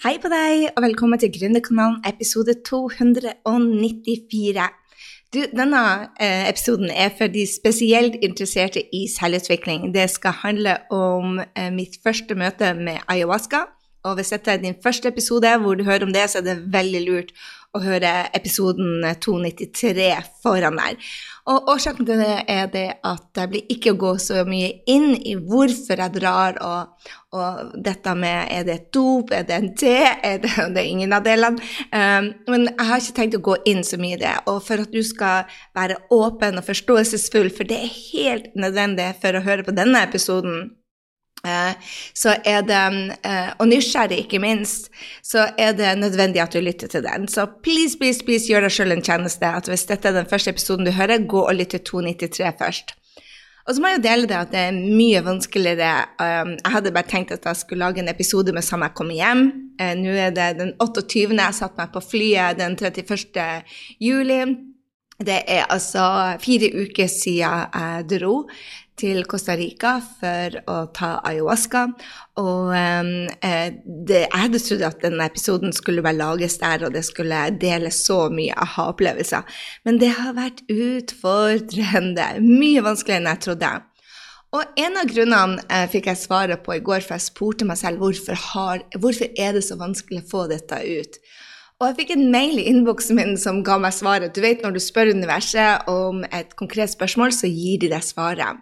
Hei på deg, og velkommen til Gründerkanalen episode 294. Du, denne eh, episoden er for de spesielt interesserte i selvutvikling. Det skal handle om eh, mitt første møte med ayahuasca. Og hvis dette er din første episode hvor du hører om det, så er det veldig lurt å høre episoden 293 foran der. Og årsaken til det er det at jeg blir ikke å gå så mye inn i hvorfor jeg drar, og, og dette med er det et dop, er det en te, er det, det er ingen av delene. Um, men jeg har ikke tenkt å gå inn så mye i det. Og for at du skal være åpen og forståelsesfull, for det er helt nødvendig for å høre på denne episoden så er det, eh, og nysgjerrig ikke minst, så er det nødvendig at du lytter til den. Så please, please, please gjør deg sjøl en tjeneste. at Hvis dette er den første episoden du hører, gå og lytt til 293 først. Og så må jeg jo dele det at det er mye vanskeligere um, Jeg hadde bare tenkt at jeg skulle lage en episode med samme jeg kommer hjem. Uh, Nå er det den 28. Jeg satte meg på flyet den 31. juli. Det er altså fire uker siden jeg dro til Costa Rica for å ta ayahuasca. Og eh, det, jeg hadde trodd at denne episoden skulle bare lages der, og det skulle dele så mye aha-opplevelser. Men det har vært utfordrende. Mye vanskeligere enn jeg trodde. Og en av grunnene eh, fikk jeg svaret på i går, for jeg spurte meg selv hvorfor, har, hvorfor er det så vanskelig å få dette ut. Og jeg fikk en mail i innboksen min som ga meg svaret. Du vet når du spør universet om et konkret spørsmål, så gir de deg svaret.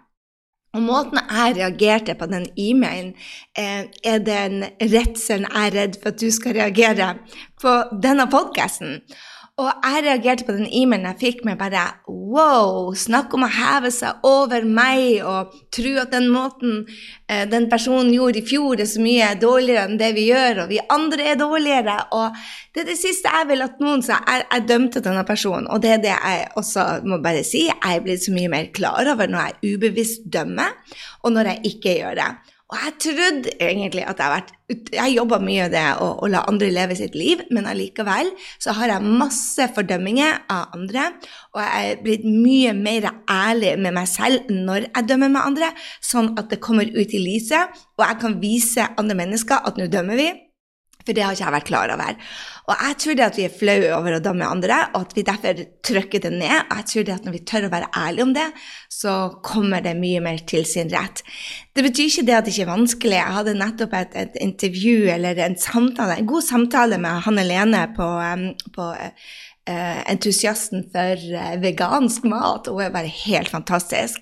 Og måten jeg reagerte på den e-mailen, eh, er den redselen jeg er redd for at du skal reagere på denne podkasten. Og jeg reagerte på den e-mailen jeg fikk med bare wow, snakk om å heve seg over meg og tro at den måten eh, den personen gjorde i fjor, er så mye dårligere enn det vi gjør, og vi andre er dårligere. Og det er det siste jeg vil at noen sa. Jeg, jeg dømte denne personen, og det er det jeg også må bare si. Jeg er blitt så mye mer klar over når jeg ubevisst dømmer, og når jeg ikke gjør det. Og jeg trodde egentlig at jeg har vært Jeg jobba mye med det å, å, la andre leve sitt liv, men allikevel så har jeg masse fordømminger av andre, og jeg er blitt mye mer ærlig med meg selv når jeg dømmer med andre, sånn at det kommer ut i lyset, og jeg kan vise andre mennesker at nå dømmer vi. For det har ikke jeg vært klar over. Og jeg tror det at vi er flaue over å dømme andre, og at vi derfor trykker det ned. Og jeg tror det at når vi tør å være ærlige om det, så kommer det mye mer til sin rett. Det betyr ikke det at det ikke er vanskelig. Jeg hadde nettopp et, et intervju eller en samtale, en god samtale med Hanne Lene på, på uh, Entusiasten for uh, vegansk mat, hun er bare helt fantastisk.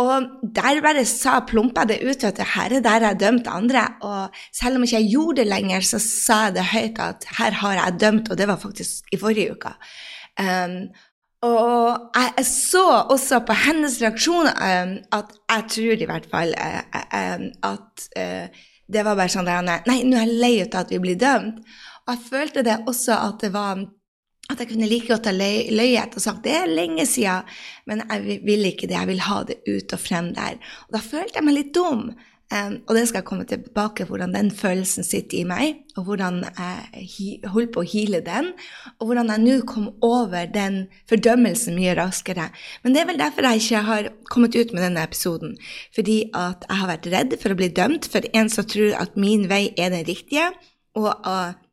Og der bare sa, plumpa det ut at her er der jeg dømt andre. Og selv om ikke jeg gjorde det lenger, så sa jeg det høyt at her har jeg dømt, og det var faktisk i forrige uke. Um, og jeg, så også på hennes reaksjon um, at jeg tror i hvert fall uh, um, at uh, det var bare sånn der Nei, nå er jeg lei av at vi blir dømt. Og jeg følte det også at det var at jeg kunne like godt ha løyet og sagt det er lenge siden, men jeg vil ikke det. Jeg vil ha det ut og frem der. Og da følte jeg meg litt dum. Um, og det skal jeg komme tilbake hvordan den følelsen sitter i meg, og hvordan jeg holdt på å heale den, og hvordan jeg nå kom over den fordømmelsen mye raskere. Men det er vel derfor jeg ikke har kommet ut med denne episoden. Fordi at jeg har vært redd for å bli dømt for en som tror at min vei er den riktige, og at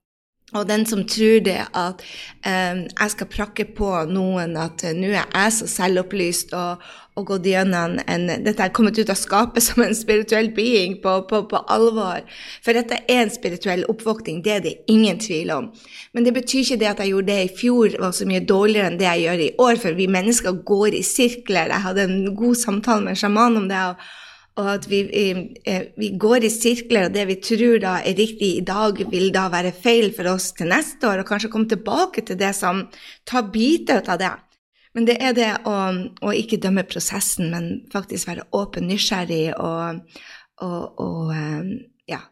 og den som tror det at eh, jeg skal prakke på noen at uh, nå er jeg så selvopplyst og, og gått gjennom en Dette er kommet ut av skapet som en spirituell being på, på, på, alvor. For dette er en spirituell oppvåkning, det er det ingen tvil om. Men det betyr ikke det at jeg gjorde det i fjor var så mye dårligere enn det jeg gjør i år, for vi mennesker går i sirkler. Jeg hadde en god samtale med en sjaman om det. og og at vi, eh, vi, går i sirkler, og det vi tror da er riktig i dag, vil da være feil for oss til neste år, og kanskje komme tilbake til det som tar biter ut av det. Men det er det å, å, ikke dømme prosessen, men faktisk være åpen, nysgjerrig og, og, og eh, ja.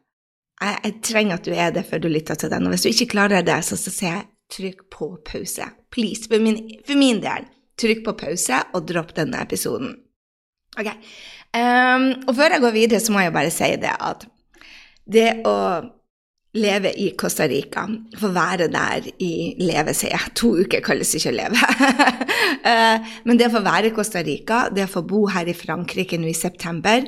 Jeg, jeg, trenger at du er det før du lytter til den. Og hvis du ikke klarer det, så, så sier jeg trykk på pause. Please, for min, for min del. Trykk på pause og dropp denne episoden. Ok, Um, og før jeg går videre, så må jeg bare si det at det å leve i Costa Rica. Få være der i leve, sier jeg. To uker kalles ikke leve. Eh, men det å få være i Costa Rica, det å få bo her i Frankrike nå i september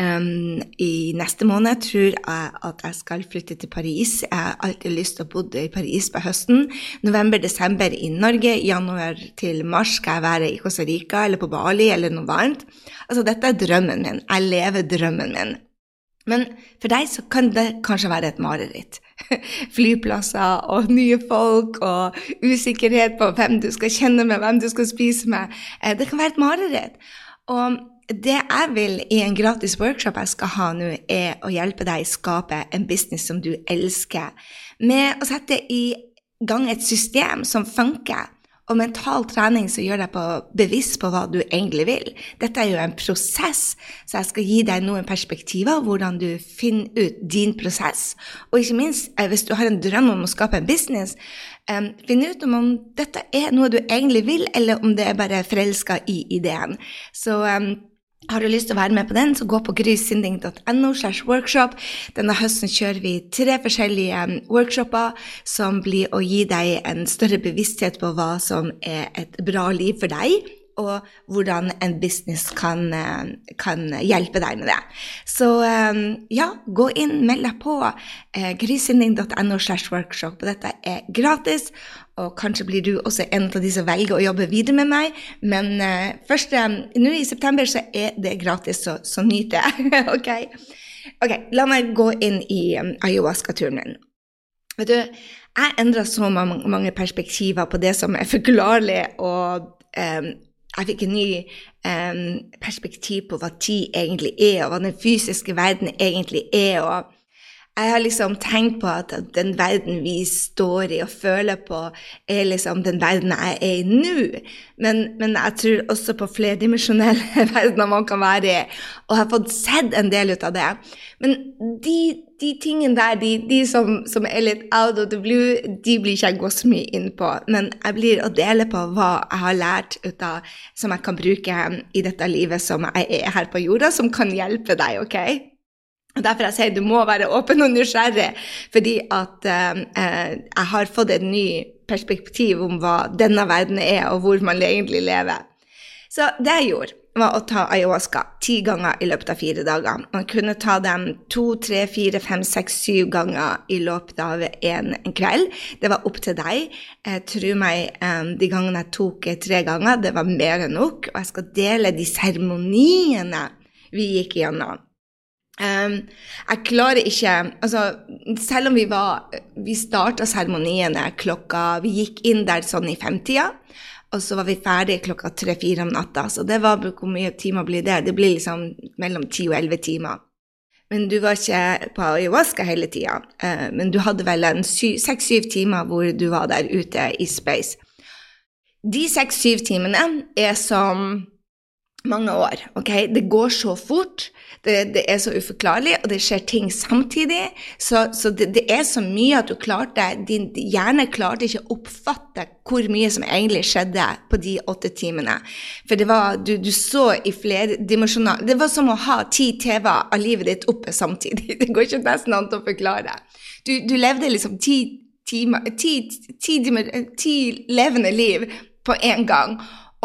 um, I neste måned tror jeg at jeg skal flytte til Paris. Jeg har alltid lyst til å bo i Paris på høsten. November-desember i Norge. Januar til mars skal jeg være i Costa Rica eller på Bali eller noe varmt. Altså, dette er drømmen min. Jeg lever drømmen min. Men for deg så kan det kanskje være et mareritt. Flyplasser og nye folk og usikkerhet på hvem du skal kjenne med, hvem du skal spise med. Eh, det kan være et mareritt. Og det jeg vil i en gratis workshop jeg skal ha nå, er å hjelpe deg å skape en business som du elsker, med å sette i gang et system som funker og mental trening som gjør deg på, bevisst på hva du egentlig vil. Dette er jo en prosess, så jeg skal gi deg noen perspektiver hvordan du finner ut din prosess. Og ikke minst, eh, hvis du har en drøm om å skape en business, um, finn ut om, om dette er noe du egentlig vil, eller om det er bare forelska i ideen. Så um, har du lyst til å være med på den, så gå på grysynding.no. slash workshop. Denne høsten kjører vi tre forskjellige um, workshoper som blir å gi deg en større bevissthet på hva som er et bra liv for deg og hvordan en business kan, uh, kan, hjelpe deg med det. Så um, ja, gå inn, meld deg på. Uh, grysynding.no slash workshop. Dette er gratis, og kanskje blir du også en av de som velger å jobbe videre med meg. Men uh, først, um, nå i september så er det gratis, så, så nyt det. ok? Ok, La meg gå inn i um, ayahuasca-turen min. Vet du, jeg endra så mange, mange, perspektiver på det som er forklarlig, og um, jeg fikk en ny um, perspektiv på hva tid egentlig er, og hva den fysiske verden egentlig er. og jeg har liksom tenkt på at den verden vi står i og føler på, er liksom den verden jeg er i nå. Men, men, jeg tror også på flerdimensjonelle verdener man kan være i, og har fått sett en del ut av det. Men de, de tingene der, de, de som, som, er litt out of the blue, de blir ikke jeg gå så mye inn på. Men jeg blir å dele på hva jeg har lært ut av, som jeg kan bruke i dette livet som jeg er her på jorda, som kan hjelpe deg, OK? Derfor jeg sier du må være åpen og nysgjerrig, fordi at eh, eh, jeg har fått et ny perspektiv om hva denne verden er, og hvor man egentlig lever. Så det jeg gjorde, var å ta ayahuasca ti ganger i løpet av fire dager. Man kunne ta dem to, tre, fire, fem, seks, syv ganger i løpet av en, en kveld. Det var opp til deg. Eh, tro meg, eh, de gangene jeg tok tre ganger, det var mer enn nok. Og jeg skal dele de seremoniene vi gikk gjennom. Jeg klarer ikke altså, Selv om vi var Vi starta seremoniene klokka Vi gikk inn der sånn i femtida, og så var vi ferdige klokka tre-fire om natta. Så det var hvor mye timer blir det? Det blir liksom mellom ti og elleve timer. Men du var ikke på ayahuasca hele tida. Uh, men du hadde vel en seks-syv timer hvor du var der ute i space. De seks-syv timene er som mange år. ok? Det går så fort. Det, det, er så uforklarlig, og det skjer ting samtidig. Så, så det, det, er så mye at du klarte Din hjerne klarte ikke å oppfatte hvor mye som egentlig skjedde på de åtte timene. For det var Du, du så i flerdimensjonal Det var som å ha ti TV-er av livet ditt oppe samtidig. Det går ikke nesten an å forklare. Du, du levde liksom ti, timer, ti, ti, ti levende liv på én gang.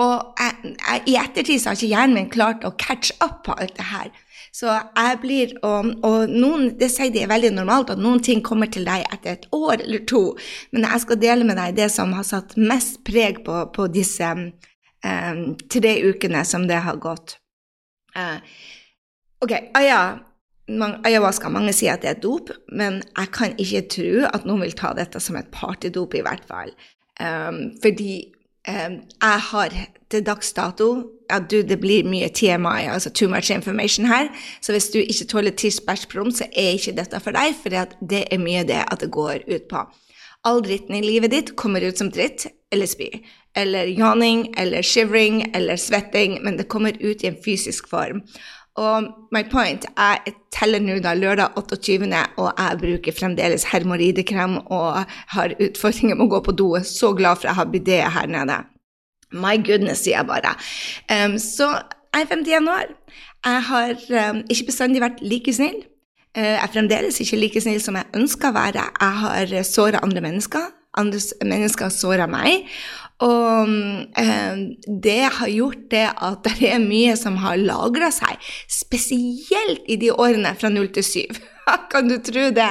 Og jeg, jeg, i ettertid så har ikke hjernen min klart å catch up på alt det her. Så jeg blir Og, og noen, det sier de er veldig normalt, at noen ting kommer til deg etter et år eller to. Men jeg skal dele med deg det som har satt mest preg på, på disse um, tre ukene som det har gått. Uh, ok, Aya, man, ayahuasca, mange sier at det er dop, men jeg kan ikke tro at noen vil ta dette som et partydop, i hvert fall. Um, fordi jeg har til dags dato at du, det blir mye TMI, altså too much information her. Så hvis du ikke tåler tiss, så er ikke dette for deg, for det er mye det at det går ut på. All dritten i livet ditt kommer ut som dritt eller spy. Eller yawning eller shivering eller svetting, men det kommer ut i en fysisk form. Og my point, jeg teller nå da lørdag 28., og jeg bruker fremdeles hermoridekrem og har utfordringer med å gå på do. Så glad for jeg har bidé her nede. My goodness, sier jeg bare. Um, så jeg er 51 år. Jeg har um, ikke bestandig vært like snill. Jeg er fremdeles ikke like snill som jeg ønsker å være. Jeg har såra andre mennesker. Andre mennesker har såra meg. Og eh, det har gjort det at det er mye som har lagra seg, spesielt i de årene fra null til syv. kan du tro det?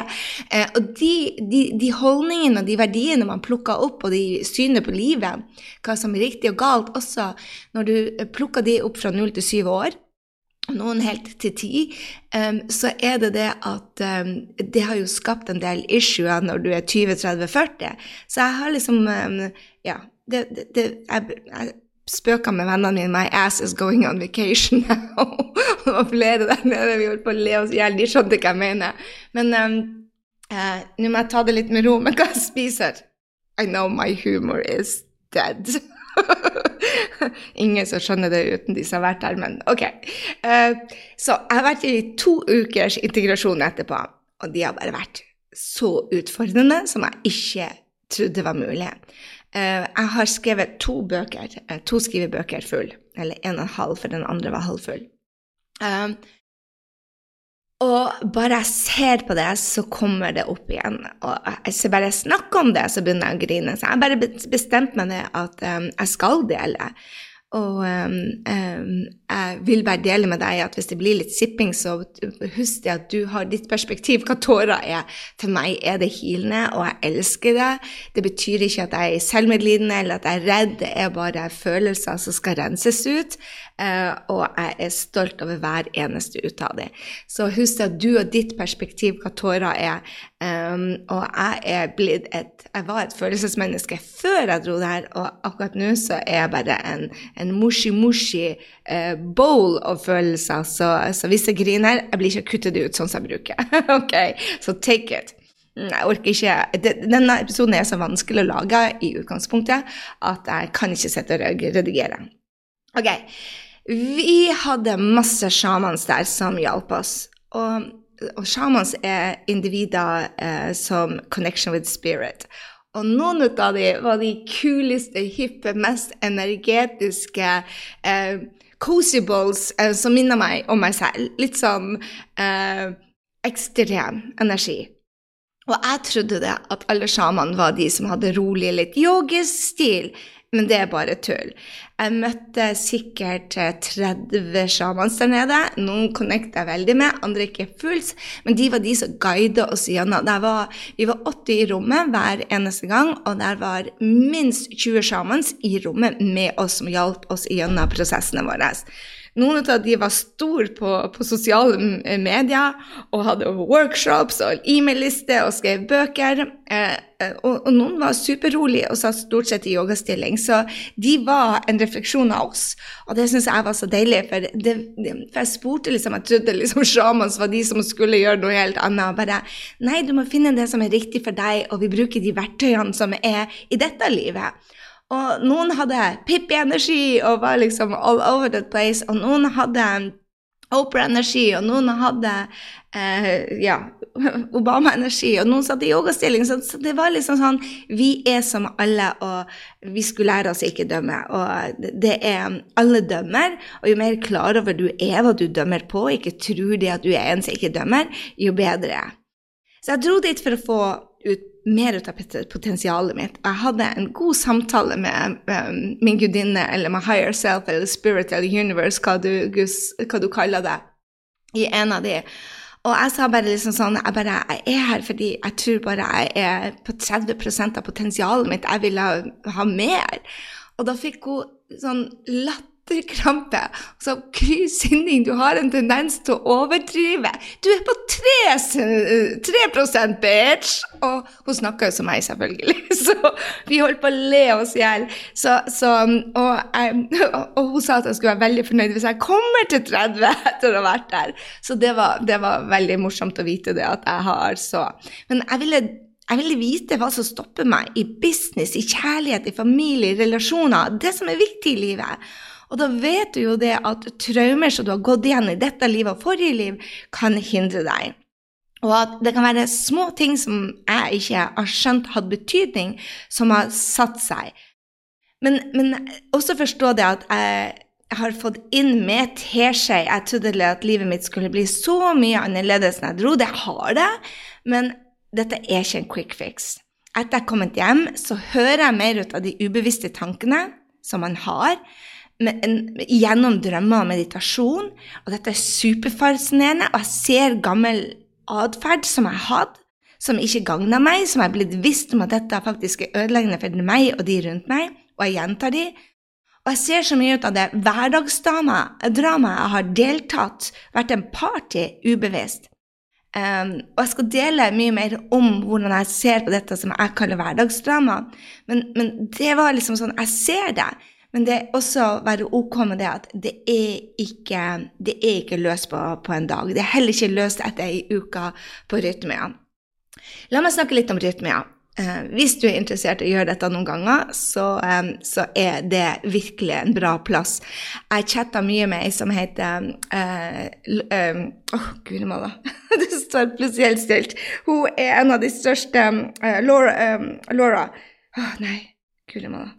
Eh, og de, de, de, holdningene og de verdiene man plukker opp, og de synet på livet, hva som er riktig og galt, også når du plukker de opp fra null til syv år, noen helt til ti, um, så er det det at um, det har jo skapt en del issuer når du er 20-30-40. Så jeg har liksom um, Ja, det, det, jeg, jeg spøker med vennene mine 'My ass is going on vacation now'. det var flere der nede vi holdt på å le oss i hjel. De skjønte hva jeg mener. Men uh, nå må jeg ta det litt med ro. Men hva jeg spiser I know my humor is dead. Ingen som skjønner det uten de som har vært der, men OK. Uh, så jeg har vært i to ukers integrasjon etterpå, og de har bare vært så utfordrende som jeg ikke trodde var mulig. Uh, jeg har skrevet to bøker, uh, to skrivebøker full, eller en og en halv, for den andre var halvfull. Uh, og bare jeg ser på det, så kommer det opp igjen. Og jeg bare jeg snakker om det, så begynner jeg å grine. Så jeg bare bestemte meg det at jeg skal dele. Og um, um, jeg vil bare dele med deg at hvis det blir litt sipping, så husk det at du har ditt perspektiv, hva tårer er. For meg er det hilende, og jeg elsker det. Det betyr ikke at jeg er selvmedlidende eller at jeg er redd, det er bare følelser som skal renses ut. Uh, og jeg er stolt over hver eneste ut av dem. Så husk at du og ditt perspektiv, hva tårer er. Um, og jeg er blitt et Jeg var et følelsesmenneske før jeg dro der, og akkurat nå så er jeg bare en, en mushi-mushi uh, bowl av følelser. Så, så, hvis jeg griner, jeg blir ikke kuttet ut sånn som jeg bruker. ok, så take it. Mm, jeg orker ikke Denne episoden er så vanskelig å lage i utgangspunktet at jeg kan ikke sitte og redigere. Ok, vi hadde masse shamans der som hjalp oss. Og, og shamans er individer eh, som connection with spirit. Og noen av dem var de kuleste, hippe, mest energetiske eh, cozy balls eh, som minner meg om meg selv. Litt sånn eh, ekstrem energi. Og jeg trodde det at alle sjamanene var de som hadde rolig, litt yogisk stil. Men det er bare tull. Jeg møtte sikkert 30 sjamans der nede. Noen connecta jeg veldig med, andre ikke fullt. Men de var de som guidet oss gjennom. Var, vi var 80 i rommet hver eneste gang, og der var minst 20 sjamans i rommet med oss som hjalp oss gjennom prosessene våre. Noen av de var store på, på, sosiale medier og hadde workshops og e-mail-liste og skrev bøker. Eh, eh, og, og, noen var superrolige og satt stort sett i yogastilling. Så de var en refleksjon av oss, og det syns jeg var så deilig. For, det, for, jeg spurte liksom, jeg trodde liksom sjamans var de som skulle gjøre noe helt annet. Bare nei, du må finne det som er riktig for deg, og vi bruker de verktøyene som er i dette livet. Og noen hadde Pippi-energi og var liksom all over the place, og noen hadde Opera-energi, og noen hadde eh, ja, Obama-energi, og noen satt i yogastilling. Så, så, det var liksom sånn Vi er som alle, og vi skulle lære oss ikke dømme. Og det er Alle dømmer, og jo mer klar over du er hva du dømmer på, ikke tror det at du er en som ikke dømmer, jo bedre. Så jeg dro dit for å få ut mer ut av potensialet mitt. Jeg hadde en god samtale med um, min gudinne, eller my higher self, eller spirit, eller universe, hva du, hva du kaller det, i en av de. Og jeg sa bare liksom sånn Jeg bare, jeg er her fordi jeg tror bare jeg er på 30 av potensialet mitt. Jeg vil ha, ha mer. Og da fikk hun sånn latter latterkrampe. Så Kry Sinning, du har en tendens til å overdrive. Du er på 3, 3% bitch! Og hun snakker jo som meg, selvfølgelig, så vi holdt på å le oss i hjel. Og, og, hun sa at jeg skulle være veldig fornøyd hvis jeg kommer til 30 etter å ha vært der. Så det var, det var veldig morsomt å vite det at jeg har så Men jeg ville jeg ville vite hva som stopper meg i business, i kjærlighet, i familie, i relasjoner. Det som er viktig i livet. Og da vet du jo det at traumer som du har gått igjen i dette livet og forrige liv, kan hindre deg. Og at det kan være små ting som jeg ikke har skjønt hadde betydning, som har satt seg. Men, men også forstå det at jeg, har fått inn med teskje. Jeg trodde at livet mitt skulle bli så mye annerledes enn jeg dro. Det har det, men dette er ikke en quick fix. Etter jeg er kommet hjem, så hører jeg mer ut av de ubevisste tankene som man har, en, gjennom drømmer og meditasjon. Og dette er superfascinerende, og jeg ser gammel atferd som jeg hatt, som ikke gagna meg, som jeg er blitt visst om at dette faktisk er ødeleggende for meg og de rundt meg, og jeg gjentar de. Og jeg ser så mye ut av det hverdagsdramaet jeg har deltatt, vært en party ubevisst. Um, og jeg skal dele mye mer om hvordan jeg ser på dette som jeg kaller hverdagsdrama. Men, men, det var liksom sånn Jeg ser det. Men det er også å være ok med det at det er ikke, det er ikke løst på, på, en dag. Det er heller ikke løst etter ei uke på rytmia. La meg snakke litt om rytmia. Eh, hvis du er interessert i å gjøre dette noen ganger, så, eh, så er det virkelig en bra plass. Jeg chatta mye med ei som heter Å, eh, oh, guri malla. det står plutselig helt stilt. Hun er en av de største eh, Laura, eh, Laura. Oh, Nei, guri malla.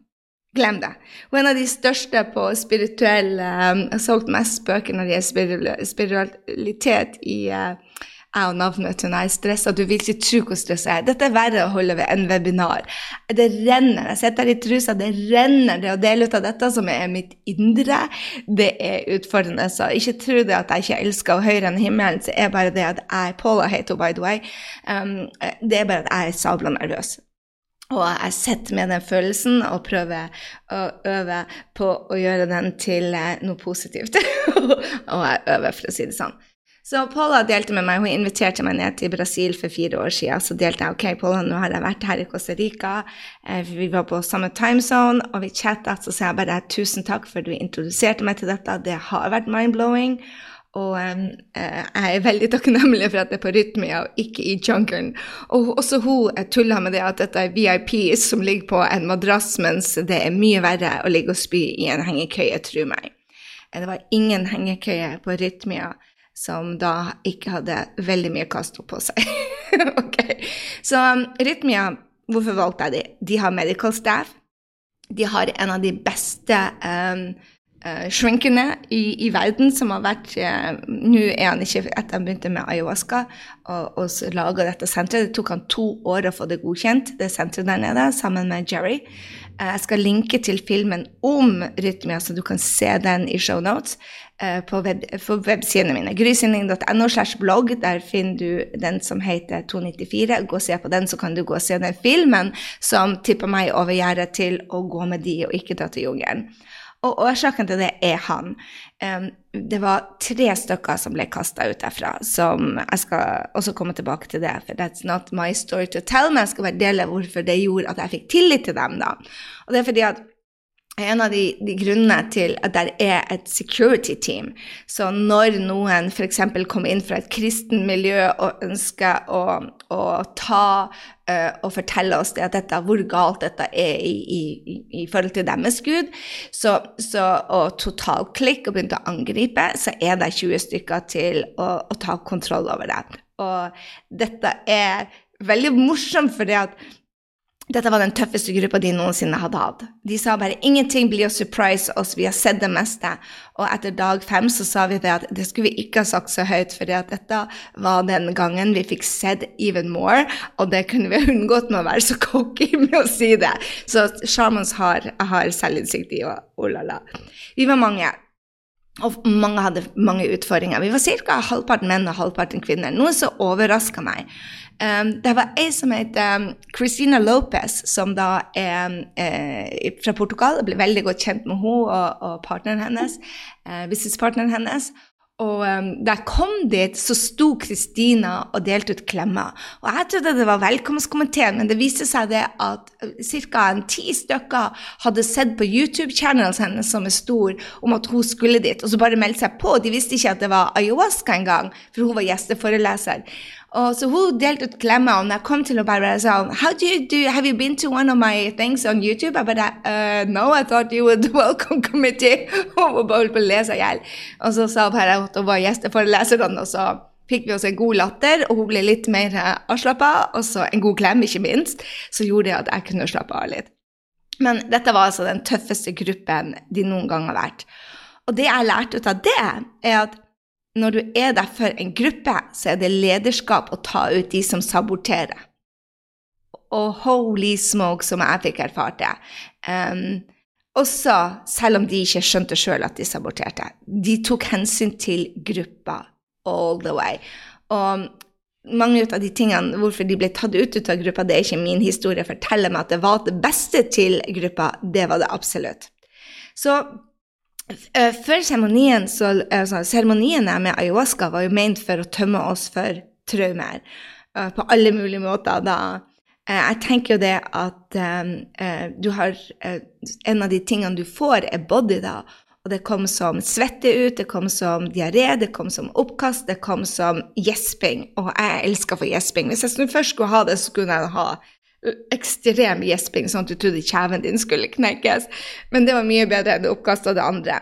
Glem det. Hun er en av de største på spirituell um, har solgt mest bøker når det gjelder spiritualitet i uh, jeg og navnet mitt når jeg er stressa. Du vil ikke tro hvor stressa jeg er. Dette er verre å holde ved en webinar. Det renner. Jeg sitter her i trusa, det renner. Det å dele ut av dette som er mitt indre, det er utfordrende. Så ikke tro det at jeg ikke elsker høyere enn himmelen, så er bare det at jeg Paula heter by the way. Um, det er bare at jeg er sabla nervøs. Og jeg sitter med den følelsen og prøver å øve på å gjøre den til eh, noe positivt. og jeg øver, for å si det sånn. Så Paula delte med meg, hun inviterte meg ned til Brasil for fire år siden. Så delte jeg ok, Paula, nå har jeg vært her i Costa Rica, eh, vi var på samme timezone, og vi chatta. Så sa jeg bare tusen takk for at du introduserte meg til dette, det har vært mind-blowing. Og um, jeg er veldig takknemlig for at det er på Rytmia og ikke i junkeren. Og også hun tulla med det at dette er VIPs som ligger på en madrass, mens det er mye verre å ligge og spy i en hengekøye, tro meg. Det var ingen hengekøye på Rytmia som da ikke hadde veldig mye Castro på seg. ok, Så um, Rytmia, hvorfor valgte jeg de? De har medical staff. De har en av de beste um, uh, shrinkene i, i, verden som har vært uh, Nå er han ikke etter han begynte med ayahuasca og, og laga dette senteret. Det tok han to år å få det godkjent, det senteret der nede, sammen med Jerry. Uh, jeg skal linke til filmen om rytmia, så du kan se den i show notes. Eh, på, web, på websidene mine. Grysynding.no slash blogg. Der finner du den som heter 294. Gå og se på den, så kan du gå og se den filmen som tipper meg over gjerdet til å gå med de og ikke dra til jungelen. Og årsaken til det er han. Det var tre stykker som ble kasta ut derfra, som jeg skal også komme tilbake til det, for that's not my story to tell, men jeg skal bare dele hvorfor det gjorde at jeg fikk tillit til dem, da. Og det er fordi at en av de, de, grunnene til at det er et security team. Så når noen f.eks. kommer inn fra et kristen miljø og ønsker å, å ta uh, og fortelle oss det, dette, hvor galt dette er i, i, i forhold til deres gud, så, så, og totalklikk og begynte å angripe, så er det 20 stykker til å, å ta kontroll over det. Og dette er veldig morsomt, for det at dette var den tøffeste gruppa de noensinne hadde hatt. De sa bare 'ingenting blir å surprise oss, vi har sett det meste'. Og etter dag fem så sa vi det at det skulle vi ikke ha sagt så høyt, for dette var den gangen vi fikk sett even more, og det kunne vi unngått med å være så cocky med å si det. Så shamans har, har selvinnsikt i, og oh la la. Vi var mange. Og mange hadde mange utfordringer. Vi var ca. halvparten menn og halvparten kvinner, noe som overraska meg. Um, det var ei som het um, Christina Lopez, som da er uh, fra Portugal. Jeg ble veldig godt kjent med henne og, og partneren hennes, uh, businesspartneren hennes. Og um, da jeg kom dit, så sto Kristina og delte ut klemmer. Og jeg trodde det var velkomstkomiteen, men det viste seg det at ca. ti stykker hadde sett på YouTube-channelen hennes som er stor, om at hun skulle dit, og så bare meldte seg på. De visste ikke at det var ayahuasca engang, for hun var gjesteforeleser. Og så hun delte ut klemmer, og jeg kom til å bare sånn How do you do, Have you been to one of my things on YouTube? Jeg bare uh, No, I thought you would welcome committee. Hun var bare på å lese i hjel. Og så sa hun bare at hun var gjesteforeleseren, og så fikk vi oss en god latter, og hun ble litt mer eh, avslappa, og så en god klem, ikke minst, så gjorde det at jeg kunne slappe av litt. Men dette var altså den tøffeste gruppen de noen gang har vært. Og det jeg lærte ut av det, er at når du er der for en gruppe, så er det lederskap å ta ut de som saboterer. Og holy smoke, som jeg fikk erfart det. Um, også selv om de ikke skjønte sjøl at de saboterte. De tok hensyn til gruppa all the way. Og mange av de tingene hvorfor de ble tatt ut, ut av gruppa, det er ikke min historie. Forteller meg at det var det beste til gruppa. Det var det absolutt. Så før seremonien så altså, Seremoniene med ayahuasca var jo ment for å tømme oss for traumer uh, på alle mulige måter. da Eh, jeg tenker jo det at um, du har uh, En av de tingene du får, er body, da. Og det kom som svette ut, det kom som diaré, det kom som oppkast, det kom som gjesping. Og jeg elsker å få gjesping. Hvis jeg først skulle ha det, så kunne jeg ha ekstrem gjesping, sånn at du trodde kjeven din skulle knekkes. Men det var mye bedre enn oppkast av det andre.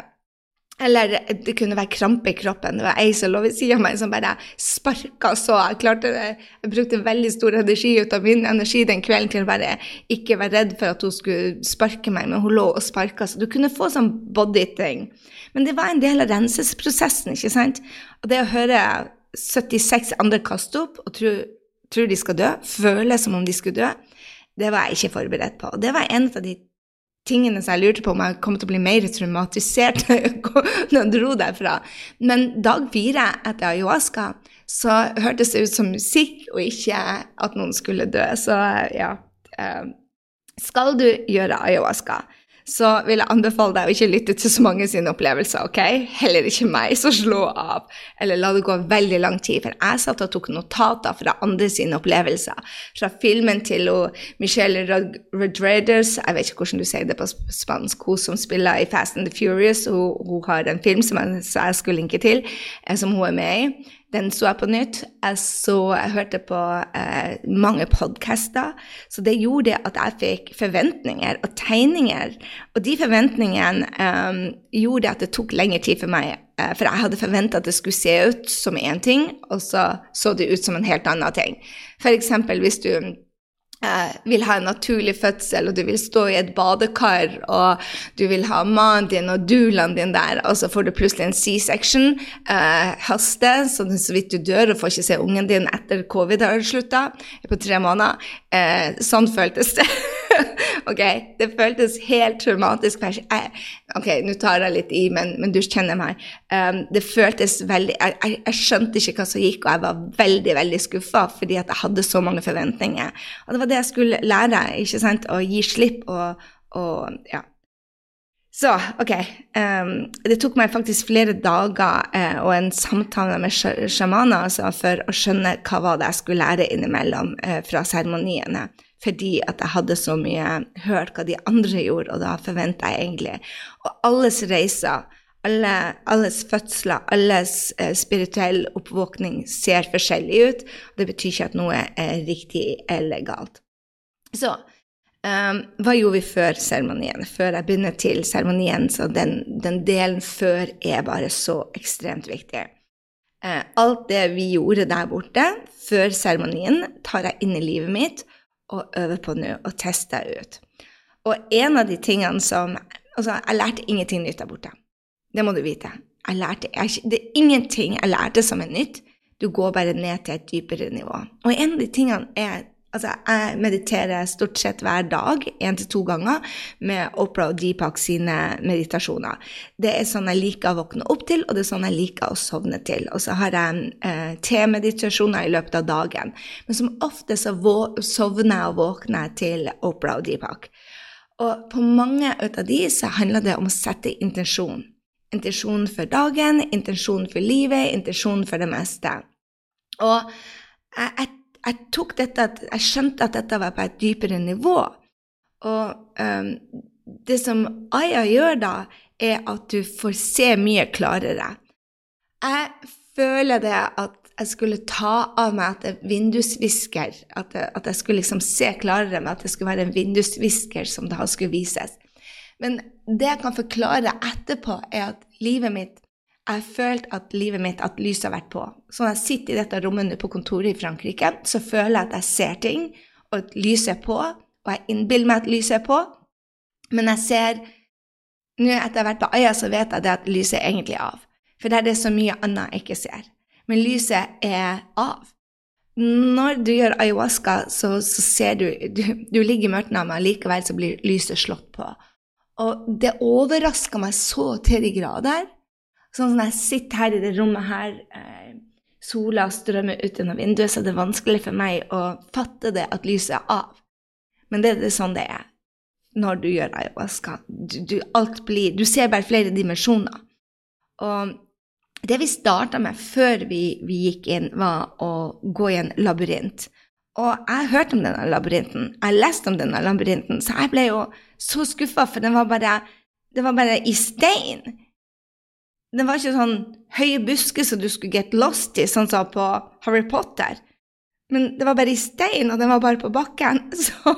Eller det kunne være krampe i kroppen. Det var ei som lå ved siden av meg som bare sparka så. Jeg klarte det. Jeg brukte veldig stor energi ut av min energi den kvelden til å bare ikke være redd for at hun skulle sparke meg, men hun lå og sparka. Så du kunne få sånn body-ting. Men det var en del av rensesprosessen, ikke sant? Og det å høre 76 andre kaste opp og tro, tro de skal dø, føle som om de skulle dø, det var jeg ikke forberedt på. Det var en av de tingene som jeg lurte på om jeg kom til å bli mer traumatisert når jeg dro derfra. Men dag fire etter ayahuasca så hørtes det ut som musikk, og ikke at noen skulle dø. Så ja eh, Skal du gjøre ayahuasca, så vil jeg anbefale deg å ikke lytte til så mange sine opplevelser. ok? Heller ikke meg, så slå av. Eller la det gå veldig lang tid. For jeg satt og tok notater fra andre sine opplevelser. Fra filmen til Michelle Rodriguez, jeg vet ikke hvordan du sier det på spansk, hun som spiller i Fast and the Furious. Hun, hun har en film som jeg, jeg skulle linke til, eh, som hun er med i. Den så jeg på nytt. Jeg, så, jeg hørte på eh, mange podcaster. Så det gjorde at jeg fikk forventninger og tegninger. Og de forventningene eh, gjorde at det tok lengre tid for meg. Eh, for jeg hadde forventa at det skulle se ut som én ting, og så så det ut som en helt annen ting. F.eks. hvis du vil ha en naturlig fødsel, og du vil stå i et badekar, og du vil ha mannen din og doulaen din der, og så får du plutselig en C-section, eh, haste, så vidt du dør og får ikke se ungen din etter covid har slutta, på tre måneder. Eh, sånn føltes det. ok, det føltes helt traumatisk. Ok, nå tar jeg litt i, men, men du kjenner meg. Um, det føltes veldig jeg, jeg, jeg, skjønte ikke hva som gikk, og jeg var veldig veldig skuffa fordi at jeg hadde så mange forventninger. Og det var det jeg skulle lære, ikke sant, å gi slipp og, og ja. Så, OK. Um, det tok meg faktisk flere dager uh, og en samtale med sjamaner altså, for å skjønne hva var det jeg skulle lære innimellom uh, fra seremoniene fordi at jeg hadde så mye hørt hva de andre gjorde, og da forventa jeg egentlig Og alles reiser, alle, alles fødsler, alles eh, spirituell oppvåkning ser forskjellig ut. Det betyr ikke at noe er riktig eller galt. Så um, hva gjorde vi før seremonien? Før jeg begynner til seremonien, så den, den, delen før er bare så ekstremt viktig. Uh, alt det vi gjorde der borte før seremonien, tar jeg inn i livet mitt og øver på nå, og tester ut. Og en av de tingene som Altså, jeg lærte ingenting nytt der borte. Det må du vite. Jeg lærte, jeg, det er ingenting jeg lærte som er nytt. Du går bare ned til et dypere nivå. Og en av de tingene er Altså, jeg mediterer stort sett hver dag, én til to ganger, med Opera og Deepak sine meditasjoner. Det er sånn jeg liker å våkne opp til, og det er sånn jeg liker å sovne til. Og så har jeg eh, te-meditasjoner i løpet av dagen. Men som ofte så sovner jeg og våkner til Opera og Deepak. Og på mange av de så handler det om å sette intensjon. Intensjon for dagen, intensjon for livet, intensjon for det meste. Og jeg, jeg jeg tok dette, jeg skjønte at dette var på et dypere nivå. Og um, det som Aya gjør da, er at du får se mye klarere. Jeg føler det at jeg skulle ta av meg er vindusvisker, at, at, jeg skulle liksom se klarere med at det skulle være en vindusvisker som da skulle vises. Men det jeg kan forklare etterpå, er at livet mitt jeg har følt at livet mitt, at lyset har vært på. Så når jeg sitter i dette rommet nå på kontoret i Frankrike, så føler jeg at jeg ser ting, og at lyset er på, og jeg innbiller meg at lyset er på, men jeg ser Nå etter jeg har vært på Aya, så vet jeg at lyset er egentlig av. For der er det så mye annet jeg ikke ser. Men lyset er av. Når du gjør ayahuasca, så, så ser du, du Du ligger i mørket, men likevel så blir lyset slått på. Og det overraska meg så til de grader. Sånn som jeg sitter her i det rommet her, eh, sola strømmer ut gjennom vinduet, så det er vanskelig for meg å fatte det at lyset er av. Men det er sånn det er når du gjør ayahuasca. Du, du, alt blir, du ser bare flere dimensjoner. Og det vi starta med før vi, vi, gikk inn, var å gå i en labyrint. Og jeg hørte om denne labyrinten, jeg leste om denne labyrinten, så jeg ble jo så skuffa, for den var bare, det var bare i stein. Den var ikke sånn høye busker som du skulle get lost i, sånn som på Harry Potter. Men det var bare i stein, og den var bare på bakken. Så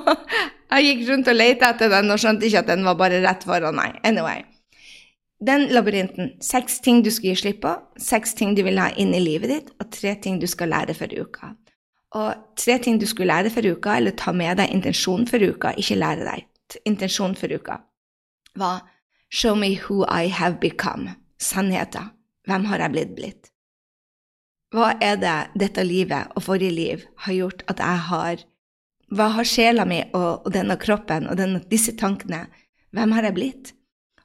jeg gikk rundt og lette etter den og skjønte ikke at den var bare rett foran meg. Anyway. Den labyrinten. Seks ting du skal gi slipp på, seks ting du vil ha inn i livet ditt, og tre ting du skal lære for uka. Og tre ting du skulle lære for uka, eller ta med deg intensjonen for uka, ikke lære deg. Intensjonen for uka var Show me who I have become. Sannheten. Hvem har jeg blitt blitt? Hva er det dette livet og forrige liv har gjort at jeg har Hva har sjela mi og, og denne kroppen og denne, disse tankene Hvem har jeg blitt?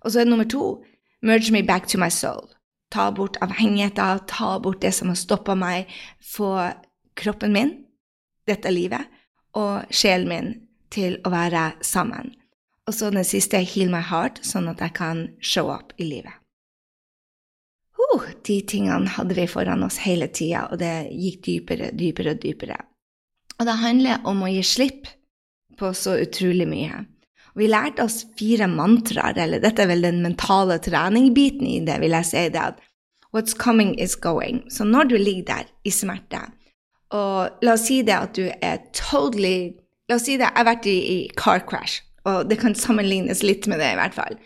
Og så er det nummer to Merge me back to my soul. Ta bort avhengigheter, ta bort det som har stoppa meg. Få kroppen min, dette livet, og sjelen min til å være sammen. Og så den siste, heal my heart, sånn at jeg kan show up i livet. Uh, de tingene hadde vi foran oss hele tida, og det gikk dypere, dypere og dypere. Og det handler om å gi slipp på så utrolig mye. Vi lærte oss fire mantraer, eller dette er vel den mentale treningbiten i det, vil jeg si det, at what's coming is going. Så når du ligger der i smerte, og la oss si det at du er totally La oss si det, jeg har vært i, i car crash, og det kan sammenlignes litt med det, i hvert fall.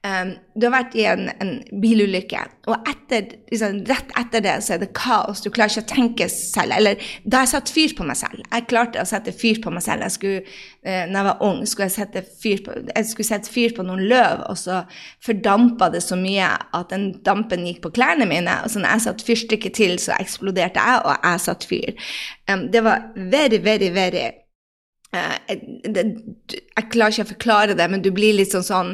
Um, du har vært i en, en bilulykke, og etter, liksom, rett etter det så er det kaos. Du klarer ikke å tenke selv. Eller da jeg satte fyr på meg selv. Jeg klarte å sette fyr på meg selv. Jeg skulle, eh, når jeg var ung, skulle jeg sette fyr på, jeg skulle sette fyr på noen løv, og så fordampa det så mye at den dampen gikk på klærne mine. Og så når jeg satte fyrstykket til, så eksploderte jeg, og jeg satte fyr. Um, det var very, very, very jeg, det, jeg klarer ikke å forklare det, men du blir litt sånn sånn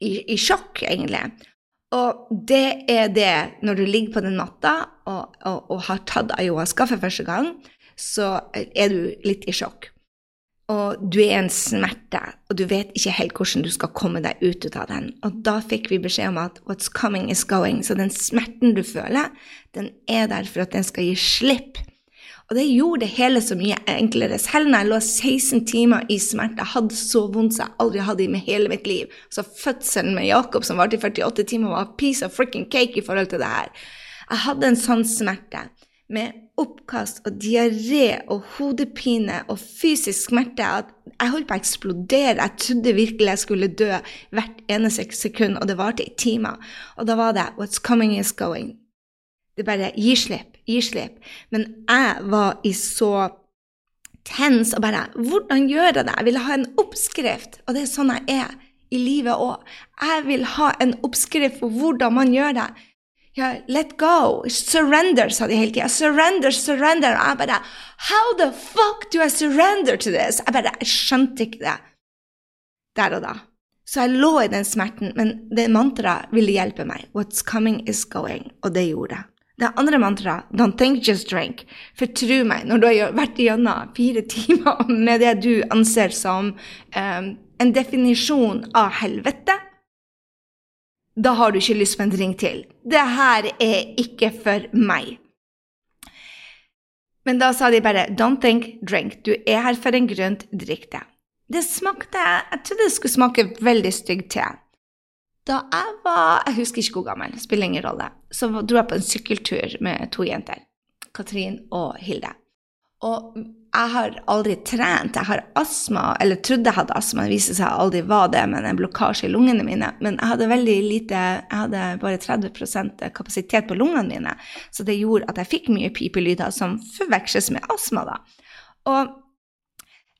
i, i sjokk, egentlig. Og det er det, når du ligger på den matta og, og, og, har tatt ayahuasca for første gang, så er du litt i sjokk. Og du er i en smerte, og du vet ikke helt hvordan du skal komme deg ut av den. Og da fikk vi beskjed om at 'what's coming is going'. Så den smerten du føler, den er der for at den skal gi slipp og det gjorde det hele så mye enklere. Selv når jeg lå 16 timer i smerte, hadde så vondt som jeg aldri hadde i med hele mitt liv. Så fødselen med Jakob, som varte i 48 timer, var piece of freaking cake i forhold til det her. Jeg hadde en sånn smerte med oppkast og diaré og hodepine og fysisk smerte at jeg holdt på å eksplodere. Jeg trodde virkelig jeg skulle dø hvert eneste sekund, og det varte i timer. Og da var det 'What's coming is going'. Det bare gir slipp, gir. Men jeg var i så tens og bare Hvordan gjør jeg det? Jeg ville ha en oppskrift. Og det er sånn jeg er i livet òg. Jeg vil ha en oppskrift på hvordan man gjør det. Ja, let go. Surrender, sa de hele tida. Surrender, surrender. Og jeg bare How the fuck do I surrender to this? Jeg bare, jeg skjønte ikke det der og da. Så jeg lå i den smerten, men det mantraet ville hjelpe meg. What's coming is going. Og det gjorde jeg. Det andre mantraet, don't think, just drink. For tro meg, når du har vært igjennom fire timer med det du anser som um, en definisjon av helvete, da har du ikke lyst på en drink til. Det her er ikke for meg. Men da sa de bare 'don't think, drink'. Du er her for en grunn, drikk det. Det smakte Jeg trodde det skulle smake veldig stygg te. Da jeg var Jeg husker ikke hvor gammel, spiller ingen rolle. Så dro jeg på en sykkeltur med to jenter. Katrin og Hilde. Og jeg har aldri trent. Jeg har astma, eller trodde jeg hadde astma. Det viste seg aldri var det, men en blokkasje i lungene mine. Men jeg hadde veldig lite Jeg hadde bare 30% kapasitet på lungene mine. Så det gjorde at jeg fikk mye pipelyder som forveksles med astma, da. Og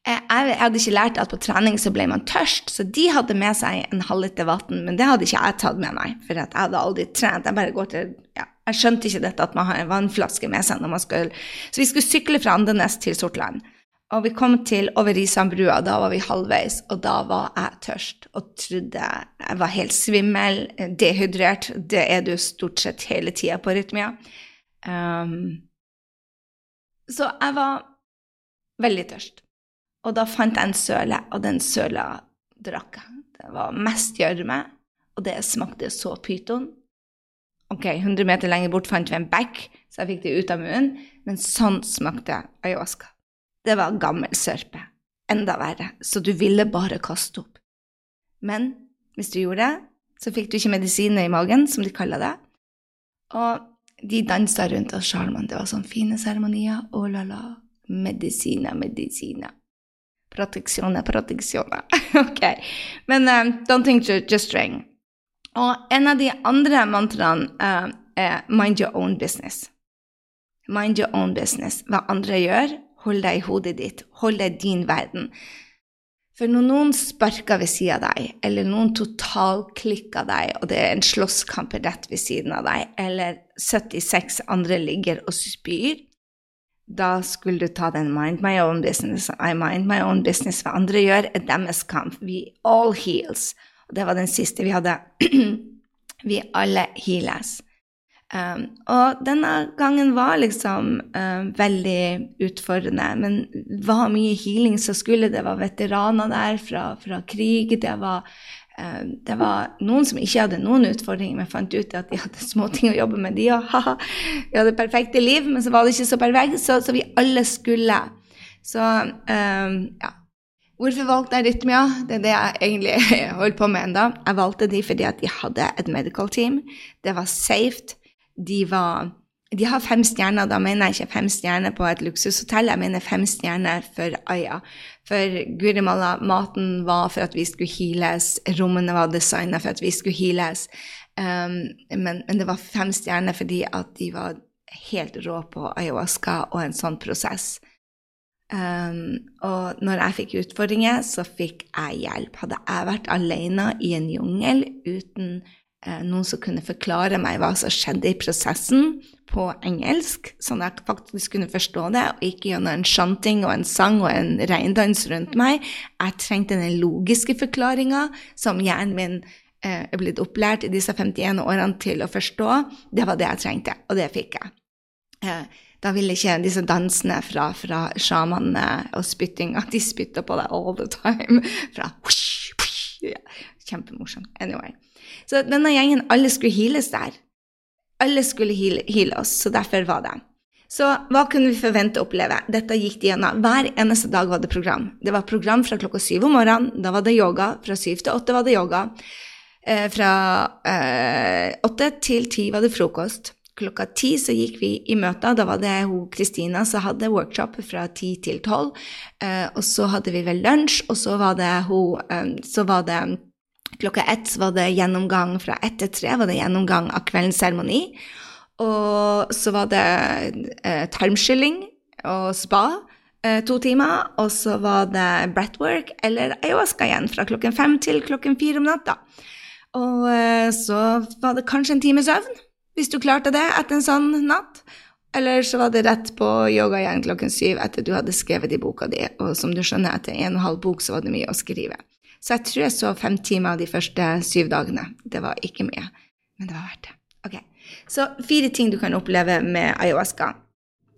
Jeg, hadde ikke lært at på trening så ble man tørst, så de hadde med seg en halvliter vann, men det hadde ikke jeg tatt med meg, for jeg hadde aldri trent. Jeg bare går til, ja, jeg skjønte ikke dette at man har en vannflaske med seg når man skal Så vi skulle sykle fra Andenes til Sortland. Og vi kom til over Risanbrua, da var vi halvveis, og da var jeg tørst og trodde jeg var helt svimmel, dehydrert. Det er du stort sett hele tida på Rytmia. Um, så jeg var veldig tørst. Og da fant jeg en søle, og den søla drakk jeg. Det var mest gjørme, og det smakte så pyton. Ok, 100 meter lenger bort fant vi en bekk, så jeg fikk det ut av munnen, men sånn smakte ayahuasca. Det var gammel sørpe. Enda verre. Så du ville bare kaste opp. Men hvis du gjorde det, så fikk du ikke medisiner i magen, som de kaller det. Og de dansa rundt oss, sjarmen. Det var sånne fine seremonier. Oh la la. Medisiner, medisiner. Proteksjoner, proteksjone. ok. Men um, don't think you're just ring. Og en av de andre mantraene uh, er mind your own business. Mind your own business. Hva andre gjør, Hold deg i hodet ditt. Hold deg i din verden. For når noen sparker ved siden av deg, eller noen totalklikker deg, og det er en slåsskamp rett ved siden av deg, eller 76 andre ligger og spyr, da skulle du ta den mind my own business. I mind my own business. Hva andre gjør, er deres kamp. We all heals. Det var den siste vi hadde. vi alle heales. Um, og denne gangen var liksom um, veldig utfordrende, men det var mye healing som skulle. Det var veteraner der fra, fra krig. Det var, det var, noen som ikke hadde noen utfordringer, men fant ut at de hadde småting å jobbe med, de òg. Vi hadde perfekte liv, men så var det ikke så perfekt, så, så vi alle skulle. Så ja. Hvorfor valgte jeg Rytmia? Det er det jeg egentlig holder på med enda. Jeg valgte de fordi at de hadde et medical team. Det var safe de var de har fem stjerner. Da mener jeg ikke fem stjerner på et luksushotell, jeg mener fem stjerner for Aya. For guri malla, maten var for at vi skulle heales, rommene var designa for at vi skulle heales. Um, men, men, det var fem stjerner fordi at de var helt rå på ayahuasca og en sånn prosess. Um, og når jeg fikk utfordringer, så fikk jeg hjelp. Hadde jeg vært alene i en jungel uten noen som kunne forklare meg hva som skjedde i prosessen på engelsk, sånn at jeg faktisk kunne forstå det, og ikke gjennom en chanting og en sang og en reindans rundt meg. Jeg trengte den logiske forklaringa som hjernen min eh, er blitt opplært i disse 51 årene til å forstå. Det var det jeg trengte, og det fikk jeg. Eh, da ville ikke disse dansene fra, fra sjamanene og spyttinga De spytta på deg all the time. Fra whoosh, whoosh, ja. Kjempemorsomt. Anyway. Så denne gjengen, alle skulle heales der. Alle skulle heale, heale oss, så derfor var det. Så hva kunne vi forvente å oppleve? Dette gikk de gjennom. Hver eneste dag var det program. Det var program fra klokka syv om morgenen, da var det yoga. Fra syv til åtte var det yoga. Eh, fra eh, åtte til ti var det frokost. Klokka ti så gikk vi i møter. Da var det hun Kristina som hadde workshop fra ti til tolv. Eh, og så hadde vi vel lunsj, og så var det hun eh, Så var det Klokka ett var det gjennomgang fra ett til tre var det gjennomgang av kveldens seremoni. Og så var det eh, tarmskylling og spa eh, to timer. Og så var det breathwork eller ayahuasca igjen fra klokken fem til klokken fire om natta. Og eh, så var det kanskje en time søvn, hvis du klarte det etter en sånn natt. Eller så var det rett på yoga igjen klokken syv etter du hadde skrevet i boka di. Og som du skjønner, etter en og en halv bok så var det mye å skrive. Så jeg tror jeg så fem timer de første syv dagene. Det var ikke mye, men det var verdt det. Ok, Så fire ting du kan oppleve med ayahuasca.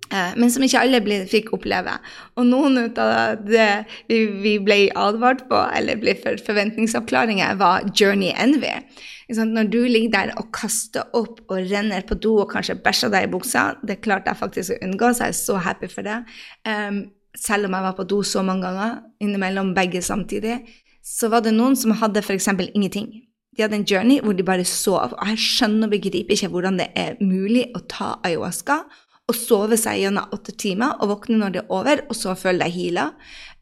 Eh, men som ikke alle ble, fikk oppleve. Og noen av det vi, vi ble advart på, eller ble for forventningsavklaringer, var journey envy. Når du ligger der og kaster opp og renner på do og kanskje bæsjer deg i buksa Det klarte jeg faktisk å unngå, så jeg er så happy for det. Um, selv om jeg var på do så mange ganger, innimellom begge samtidig så var det noen som hadde f.eks. ingenting. De hadde en journey hvor de bare sov. Og jeg skjønner og begriper ikke hvordan det er mulig å ta ayahuasca og sove seg gjennom åtte timer og våkne når det er over, og så føle deg heala.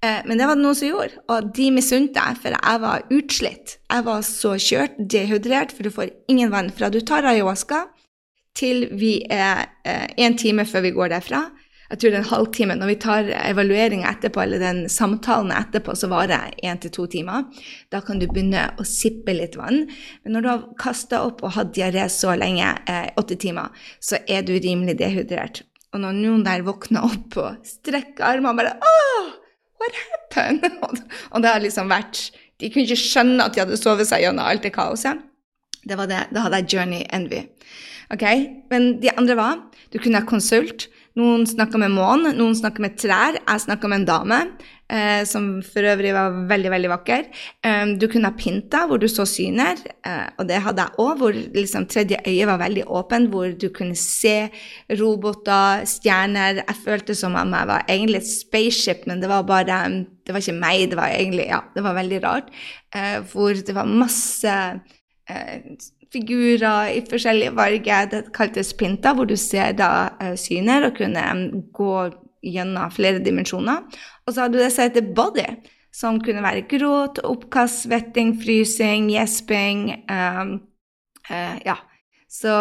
Eh, men det var det noen som gjorde, og de misunte jeg, for jeg var utslitt. Jeg var så kjørt, dehydrert, for du får ingen vann fra du tar ayahuasca til vi er eh, time før vi går derfra. Jeg tror det er en halvtime. Når vi tar evalueringa etterpå, eller den samtalen etterpå, så varer én til to timer. Da kan du begynne å sippe litt vann. Men når du har kasta opp og hatt diaré så lenge, eh, åtte timer, så er du rimelig dehydrert. Og når noen der våkner opp og strekker armene bare Åh, What happened? og det har liksom vært De kunne ikke skjønne at de hadde sovet seg gjennom alt det kaoset. Det var det. Da hadde jeg journey envy. Ok, Men de andre var Du kunne ha konsult. Noen snakka med månen, noen snakka med trær. Jeg snakka med en dame eh, som for øvrig var veldig veldig vakker. Eh, du kunne ha pinta, hvor du så syner, eh, og det hadde jeg òg. Hvor liksom tredje øye var veldig åpent, hvor du kunne se roboter, stjerner. Jeg følte som om jeg var egentlig et spaceship, men det var bare Det var ikke meg, det var egentlig Ja, det var veldig rart. Eh, hvor det var masse eh, figurer i forskjellige farger. Det kaltes pinta, hvor du ser da uh, syner og kunne gå gjennom flere dimensjoner. Og så har du det som heter body, som kunne være gråt, oppkast, svetting, frysing, gjesping. Um, uh, ja. Så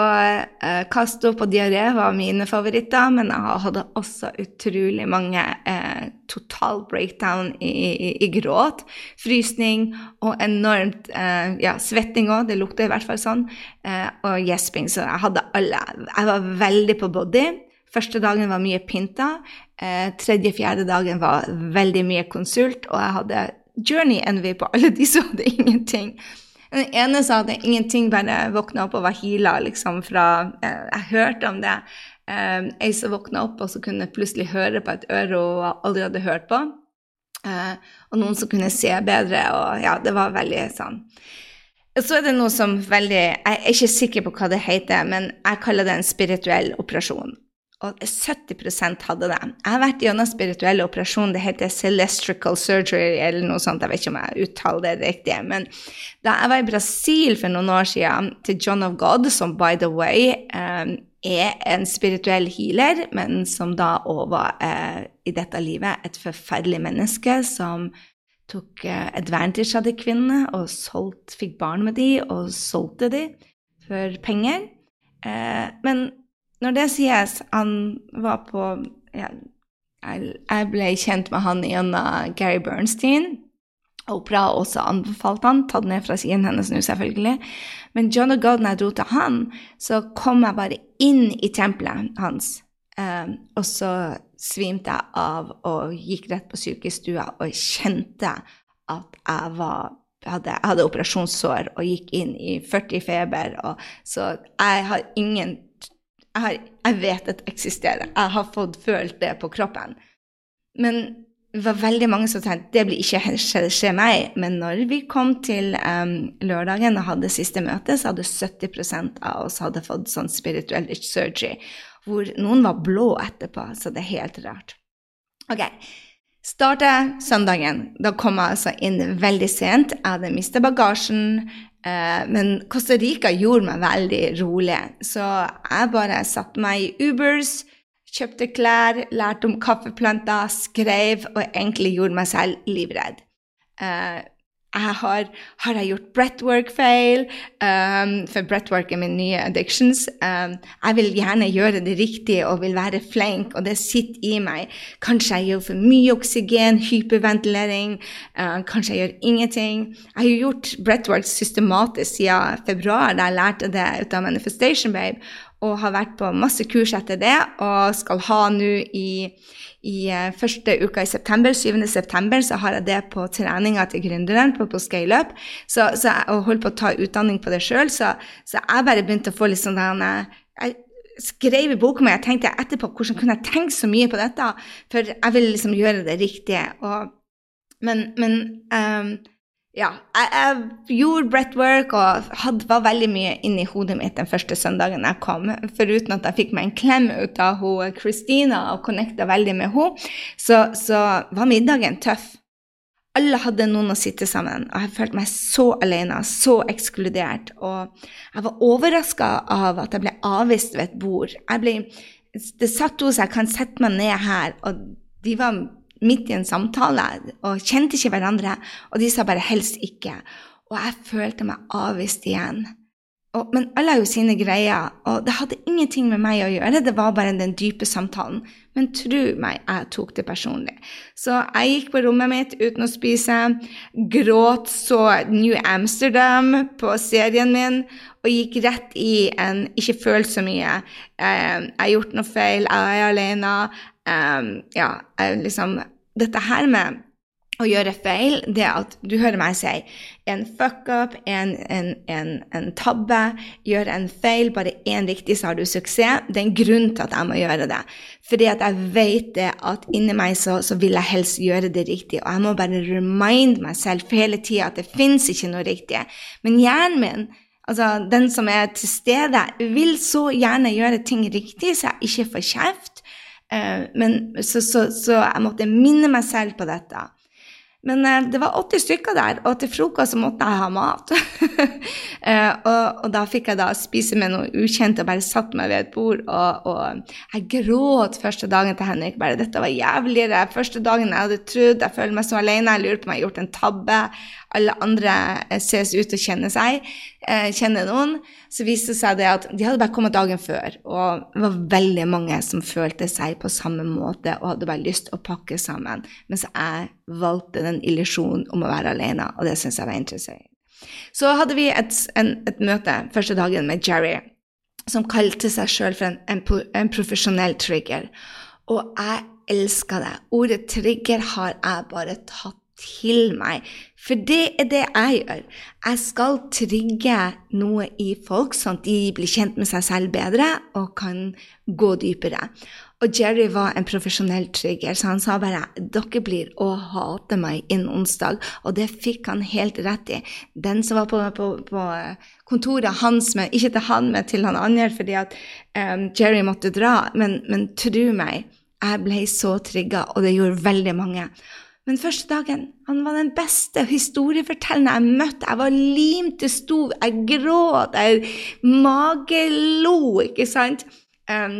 eh, kast opp og diaré var mine favoritter, men jeg hadde også utrolig mange eh, total breakdown i, i, i, gråt, frysning og enormt eh, ja, svetting òg, det lukter i hvert fall sånn, eh, og gjesping. Så jeg hadde alle. Jeg var veldig på body. Første dagen var mye pinta. Tredje-fjerde dagen var veldig mye konsult, og jeg hadde journey envy på alle de som hadde ingenting. Den ene sa at ingenting bare våkna opp og var hila liksom fra eh, Jeg hørte om det. Eh, ei som våkna opp og så kunne plutselig høre på et øre hun aldri hadde hørt på. Eh, og noen som kunne se bedre, og ja, det var veldig sånn. Så er det noe som veldig Jeg er ikke sikker på hva det heter, men jeg kaller det en spirituell operasjon og 70% hadde det. Jeg har vært gjennom spirituell operasjon, det heter celestrical surgery eller noe sånt, jeg vet ikke om jeg uttaler det riktig. Men da jeg var i Brasil for noen år siden, til John of God, som by the way um, er en spirituell healer, men som da òg var uh, i dette livet et forferdelig menneske som tok uh, advantage av de kvinnene og solgt, fikk barn med de og solgte de for penger. Uh, men når det sies, han var på ja, Jeg ble kjent med han gjennom Gary Bernstein. Opera også anbefalt han, tatt ned fra siden hennes nå, selvfølgelig. Men John og God, når jeg dro til han, så kom jeg bare inn i tempelet hans. Um, og så svimte jeg av og gikk rett på sykestua og kjente at jeg var hadde, jeg hadde operasjonssår og gikk inn i 40 feber. Og, så jeg har ingen jeg, har, jeg vet at det eksisterer. Jeg har fått følt det på kroppen. Men det var veldig mange som tenkte det blir ikke skje, skje meg. Men når vi kom til um, lørdagen og hadde siste møte, så hadde 70% av oss hadde fått sånn spirituell surgery, hvor noen var blå etterpå. Så det er helt rart. Ok, Starter søndagen. Da kom jeg altså inn veldig sent. Jeg hadde mistet bagasjen. Eh, men Costa Rica gjorde meg veldig rolig, så jeg bare satte meg i Ubers, kjøpte klær, lærte om kaffeplanter, skrev og egentlig gjorde meg selv livredd. Jeg har, har jeg gjort breathwork-feil? Um, for breathwork er min nye addictions. Um, jeg vil gjerne gjøre det riktig og vil være flink, og det sitter i meg. Kanskje jeg gjør for mye oksygen, hyperventilering. Uh, kanskje jeg gjør ingenting. Jeg har gjort breathwork systematisk siden februar, da jeg lærte det ut av Manifestation Babe, og har vært på masse kurs etter det, og skal ha nå i i uh, første uka i september, 7. september, så har jeg det på treninga til gründeren på, på ScaleUp. Så, så jeg holder på å ta utdanning på det sjøl, så, så, jeg bare begynte å få litt sånn den eh, Jeg skrev i boka mi, jeg tenkte etterpå hvordan kunne jeg tenke så mye på dette? For jeg ville liksom gjøre det riktige. Og, men, men um, ja, jeg, jeg gjorde breathwork og hadde, var veldig mye inni hodet mitt den første søndagen jeg kom. Foruten at jeg fikk meg en klem ut av Christina og connecta veldig med henne, så, så, var middagen tøff. Alle hadde noen å sitte sammen, og jeg følte meg så alene, så ekskludert. Og jeg var overraska av at jeg ble avvist ved et bord. Ble, det satt hos jeg kan sette meg ned her, og de var midt i en samtale og kjente ikke hverandre, og de sa bare 'helst ikke'. Og jeg følte meg avvist igjen. Og, men alle har jo sine greier, og det hadde ingenting med meg å gjøre. Det var bare den dype samtalen. Men tro meg, jeg tok det personlig. Så jeg gikk på rommet mitt uten å spise, gråt, så New Amsterdam på serien min og gikk rett i en Ikke føl så mye. Um, jeg har gjort noe feil, jeg er alene. Um, ja, liksom Dette her med å gjøre feil, det at du hører meg si en fuck-up, en, en, en, en, tabbe, gjøre en feil, bare én riktig, så har du suksess. Det er en grunn til at jeg må gjøre det. Fordi at jeg vet det at inni meg så, så vil jeg helst gjøre det riktig. Og jeg må bare remind meg selv for hele tida at det fins ikke noe riktig. Men hjernen min, altså den som er til stede, vil så gjerne gjøre ting riktig, så jeg ikke får kjeft. Uh, men, så, så, så jeg måtte minne meg selv på dette. Men eh, det var 80 stykker der, og til frokost så måtte jeg ha mat. eh, og, og, da fikk jeg da spise med noe ukjent og bare satt meg ved et bord. Og, og, jeg gråt første dagen til Henrik. bare Dette var jævligere. Første dagen jeg hadde trodd jeg følte meg så alene. Jeg lurer på om jeg har gjort en tabbe alle andre eh, ses ut til å kjenne seg, eh, kjenne noen, så viste det seg det at de hadde bare kommet dagen før. Og det var veldig mange som følte seg på samme måte og hadde bare lyst til å pakke sammen. Mens jeg valgte den illusjonen om å være alene, og det syns jeg var interessant. Så hadde vi et, en, et, møte første dagen med Jerry, som kalte seg sjøl for en, en, en profesjonell trigger. Og jeg elsker det. Ordet trigger har jeg bare tatt til meg. For det er det jeg gjør. Jeg skal trigge noe i folk, sånn at de blir kjent med seg selv bedre og kan gå dypere. Og Jerry var en profesjonell trigger, så han sa bare 'Dere blir å hate meg innen onsdag', og det fikk han helt rett i. Den som var på, på, på kontoret hans, men ikke til han, men til han andre, fordi at um, Jerry måtte dra, men, men tro meg, jeg ble så trigga, og det gjorde veldig mange. Men første dagen han var den beste historiefortelleren jeg møtte. Jeg var limt til stol, jeg gråt, jeg magelo, ikke sant? Um,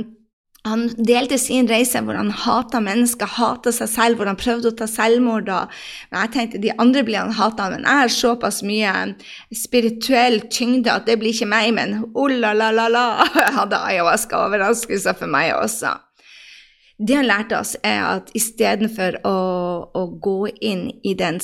han delte sin reise hvor han hata mennesker, hata seg selv, hvor han prøvde å ta selvmord. Men jeg tenkte de andre blir han hata, men jeg har såpass mye spirituell tyngde at det blir ikke meg. Men oh la la la la, hadde ayahuasca overraskelser for meg også. Det han lærte oss, er at istedenfor å, å gå inn i den,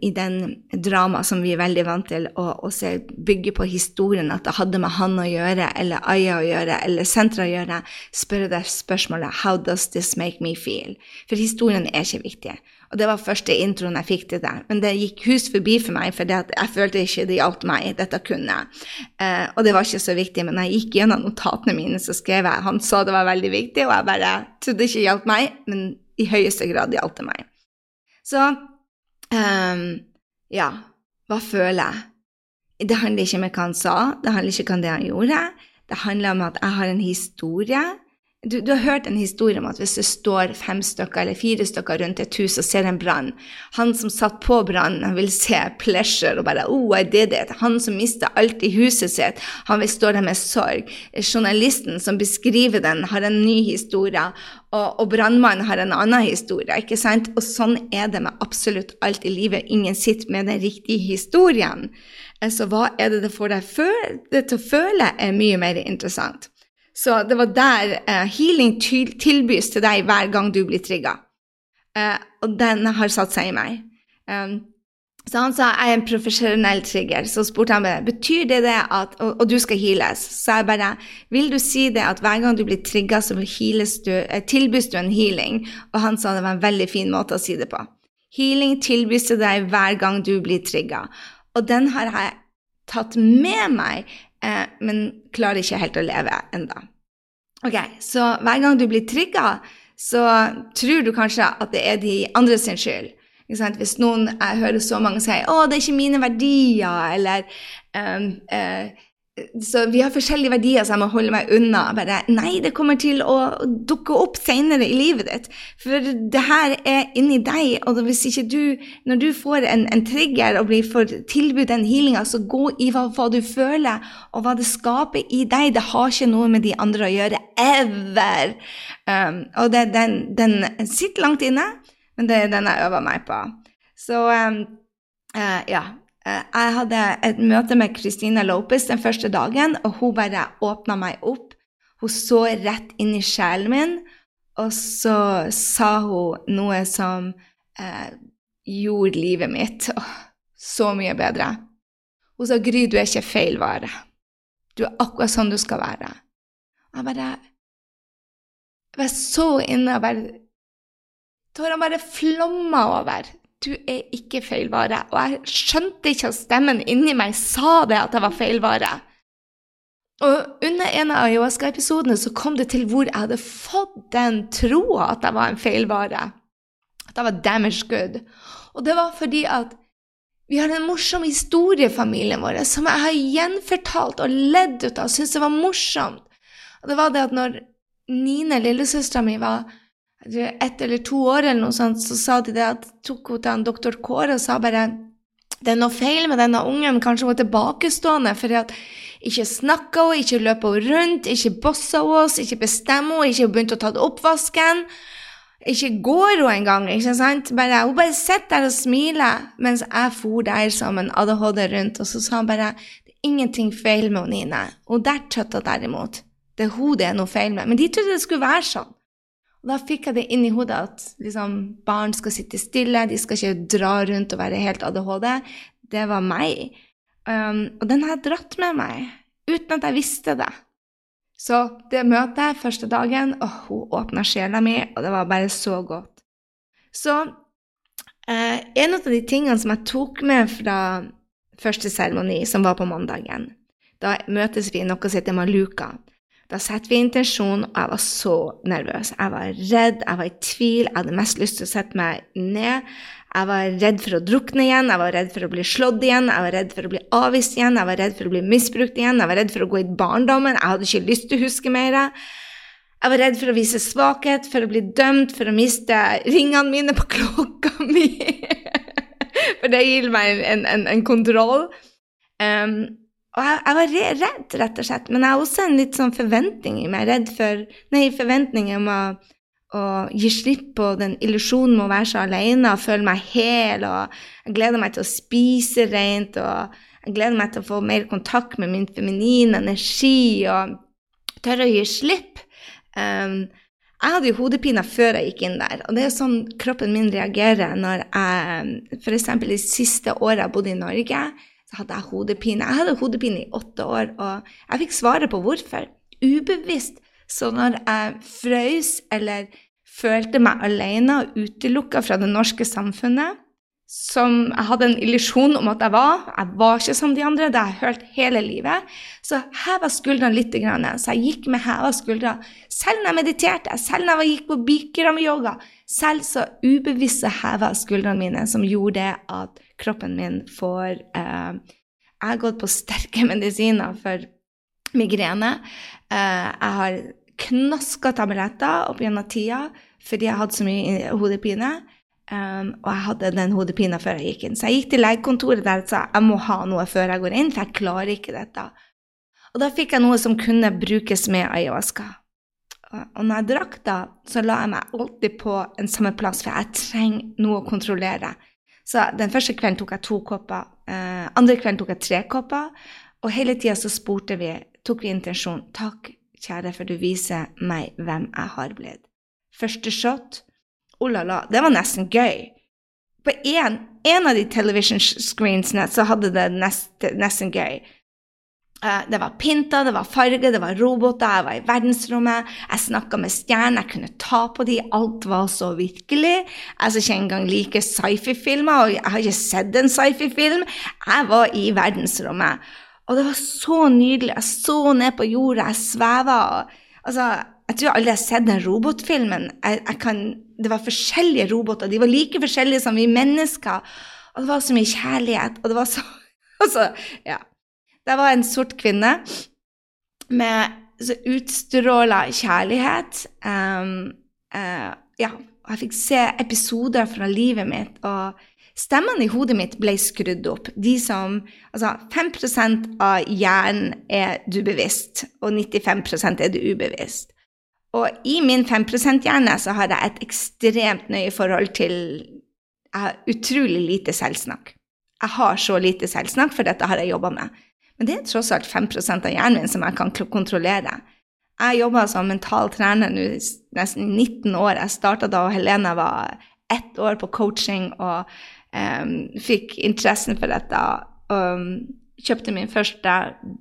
i den drama som vi er veldig vant til, å se, bygge på historien, at det hadde med han å gjøre, eller Aya å gjøre, eller senteret å gjøre, spørre deg spørsmålet 'How does this make me feel?' For historien er ikke viktig. Og det var første introen jeg fikk til det. Men det gikk hus forbi for meg, for jeg følte ikke det hjalp meg. Dette kunne jeg. Eh, og det var ikke så viktig. Men jeg gikk gjennom notatene mine, så skrev jeg Han sa det var veldig viktig, og jeg bare trodde det ikke hjalp meg, men i høyeste grad hjalp det meg. Så eh, ja, hva føler jeg? Det handler ikke om hva han sa, det handler ikke om det han gjorde. Det handler om at jeg har en historie du, du, har hørt en historie om at hvis det står fem stykker eller fire stykker rundt et hus og ser en brann Han som satt på brannen, vil se pleasure og bare oh, I did it. Han som mista alt i huset sitt, han vil stå der med sorg. Journalisten som beskriver den, har en ny historie, og, og brannmannen har en annen historie. ikke sant? Og sånn er det med absolutt alt i livet. Ingen sitter med den riktige historien. Så altså, hva er det det får deg til å føle, er mye mer interessant. Så det var der uh, healing tilbys til deg hver gang du blir trigga. Uh, og den har satt seg i meg. Um, så han sa jeg er en profesjonell trigger. Så spurte han meg betyr det det at og, og, du skal heales. Så jeg bare vil du si det at hver gang du blir trigga, så du, uh, tilbys du en healing? Og han sa det var en veldig fin måte å si det på. Healing tilbys til deg hver gang du blir trigga. Og den har jeg tatt med meg eh, men klarer ikke helt å leve enda. Ok, Så hver gang du blir trigga, så tror du kanskje at det er de andre sin skyld. Hvis noen jeg hører så mange si 'Å, det er ikke mine verdier', eller um, uh, så vi har forskjellige verdier, så jeg må holde meg unna. Bare, nei, det kommer til å dukke opp senere i livet ditt. For det her er inni deg, og hvis ikke du Når du får en, en trigger og blir for tilbudt den healinga, så gå i hva, hva, du føler, og hva det skaper i deg. Det har ikke noe med de andre å gjøre. Ever! Um, og det, den, den, sitter langt inne, men det er den jeg øver meg på. Så um, uh, ja. Eh, jeg hadde et møte med Christina Lopez den første dagen, og hun bare åpna meg opp. Hun så rett inn i sjelen min, og så sa hun noe som eh, gjorde livet mitt oh, så mye bedre. Hun sa 'Gry, du er ikke feil vare. Du er akkurat sånn du skal være'. Jeg bare Jeg var så inne og bare Tårene bare flomma over. Du er ikke feil vare. Og jeg skjønte ikke at stemmen inni meg sa det at jeg var feil vare. Og under en av ayahuasca-episodene så kom det til hvor jeg hadde fått den troa at jeg var en feilvare. At jeg var damage good. Og det var fordi at vi har en morsom historie familien vår som jeg har gjenfortalt og ledd ut av og syntes det var morsomt. Og det var det at når Nine, lillesøstera mi, var ett eller to år, eller noe sånt, så sa de det at tok hun til en doktor Kåre og sa bare det er noe feil med denne ungen, kanskje hun er tilbakestående. fordi at ikke snakka hun, ikke løp hun rundt, ikke bossa hun oss, ikke bestemmer hun, ikke begynte å ta oppvasken. Ikke går hun engang, ikke sant? Bare, hun bare sitter der og smiler mens jeg for der som en ADHD rundt, og så sa han bare det er ingenting feil med Nine. Hun der tøtta derimot. Det er hun det er noe feil med. Men de trodde det skulle være sånn. Da fikk jeg det inn i hodet at liksom, barn skal sitte stille, de skal ikke dra rundt og være helt ADHD. Det var meg. Um, og den har jeg dratt med meg uten at jeg visste det. Så det møtet første dagen, og hun åpna sjela mi, og det var bare så godt. Så eh, en av de tingene som jeg tok med fra første seremoni, som var på mandagen Da møtes vi i noe som heter Maluka. Da setter vi intensjon, og jeg var så nervøs. Jeg var redd, jeg var i tvil, jeg hadde mest lyst til å sette meg ned. Jeg var redd for å drukne igjen, jeg var redd for å bli slått igjen, jeg var redd for å bli avvist igjen, jeg var redd for å bli misbrukt igjen, jeg var redd for å gå i barndommen, jeg hadde ikke lyst til å huske mer. Jeg var redd for å vise svakhet, for å bli dømt, for å miste ringene mine på klokka mi. for det gir meg en, en, en kontroll. Um, og jeg, jeg, var redd, rett og slett, men jeg har også en litt sånn forventning i meg. Redd for Nei, forventning om å å gi slipp på den illusjonen med å være så alene og føle meg hel. Og jeg gleder meg til å spise rent, og jeg gleder meg til å få mer kontakt med min feminine energi og tørre å gi slipp. Um, jeg hadde jo hodepine før jeg gikk inn der, og det er sånn kroppen min reagerer når jeg F.eks. de siste åra jeg bodde i Norge, hadde jeg hodepine. Jeg hadde hodepine i åtte år, og jeg fikk svaret på hvorfor. Ubevisst. Så når jeg frøs eller følte meg alene og utelukka fra det norske samfunnet, som jeg hadde en illusjon om at jeg var. Jeg var ikke som de andre, det har jeg hørt hele livet. Så heva skuldrene litt. Så jeg gikk med heva skuldre. Selv når jeg mediterte, selv når jeg gikk på Bikram-yoga, selv så ubevisst heva skuldrene mine, som gjorde at kroppen min får eh, Jeg har gått på sterke medisiner for migrene. Eh, jeg har knaska tabletter opp gjennom tida fordi jeg hadde så mye hodepine. Um, og jeg hadde den hodepina før jeg gikk inn. Så jeg gikk til legekontoret der og sa jeg må ha noe før jeg går inn, for jeg klarer ikke dette. Og da fikk jeg noe som kunne brukes med ayahuasca. Og når jeg drakk da, så la jeg meg alltid på en samme plass, for jeg trenger noe å kontrollere. Så den første kvelden tok jeg to kopper. Eh, andre kvelden tok jeg tre kopper. Og hele tida så spurte vi, tok vi intensjon. Takk, kjære, for du viser meg hvem jeg har blitt. Første shot Oh la la, det var nesten gøy. På en av de television screensene så hadde det nest, nesten gøy. Uh, det var pynta, det var farge, det var roboter, jeg var i verdensrommet. Jeg snakka med stjerner, jeg kunne ta på dem, alt var så virkelig. Jeg som ikke engang liker sci-fi-filmer, og jeg har ikke sett en sci-fi-film. Jeg var i verdensrommet. Og det var så nydelig. Jeg så ned på jorda, jeg sveva. Altså, jeg tror jeg har sett den robotfilmen. Jeg, jeg kan, det var forskjellige roboter. De var like forskjellige som vi mennesker. Og det var så mye kjærlighet. Og det var så altså, ja. Det var en sort kvinne med så utstråla kjærlighet. Um, uh, ja, jeg fikk se episoder fra livet mitt. og Stemmene i hodet mitt ble skrudd opp. De som, altså 5% av hjernen er du bevisst, og 95% er du ubevisst. Og i min 5 %-hjerne så har jeg et ekstremt nøye forhold til Jeg har utrolig lite selvsnakk. Jeg har så lite selvsnakk, for dette har jeg jobba med. Men det er tross alt 5% av hjernen min som jeg kan kontrollere. Jeg jobba som mental trener nå nesten 19 år. Jeg starta da Helene var ett år på coaching og um, fikk interessen for dette. Um, kjøpte min første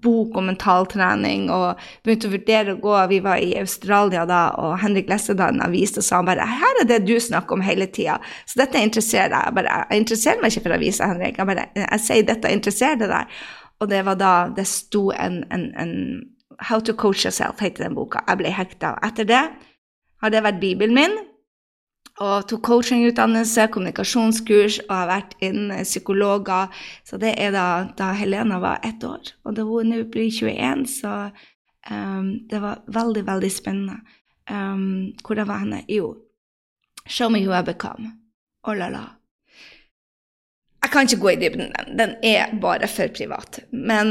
bok om mentaltrening og begynte å vurdere å gå. Vi var i Australia da, og Henrik leste da en avis og sa bare her er det du snakker om hele tida. Så dette interesserer deg. Jeg, bare, jeg interesserer meg ikke for aviser, Henrik. Jeg, bare, jeg sier dette interesserer deg. Og det var da det sto en, en, en How to Coach Yourself, heter den boka. Jeg ble hekta. Etter det har det vært bibelen min og tok coachingutdannelse, kommunikasjonskurs og har vært innen psykologer. Så det er da, da Helena var ett år. Og da hun nå blir 21, så um, det var veldig, veldig spennende. Um, hvor det var henne? Jo, Show me who I become. Oh la la. Jeg kan ikke gå i dybden. Den er bare for privat. Men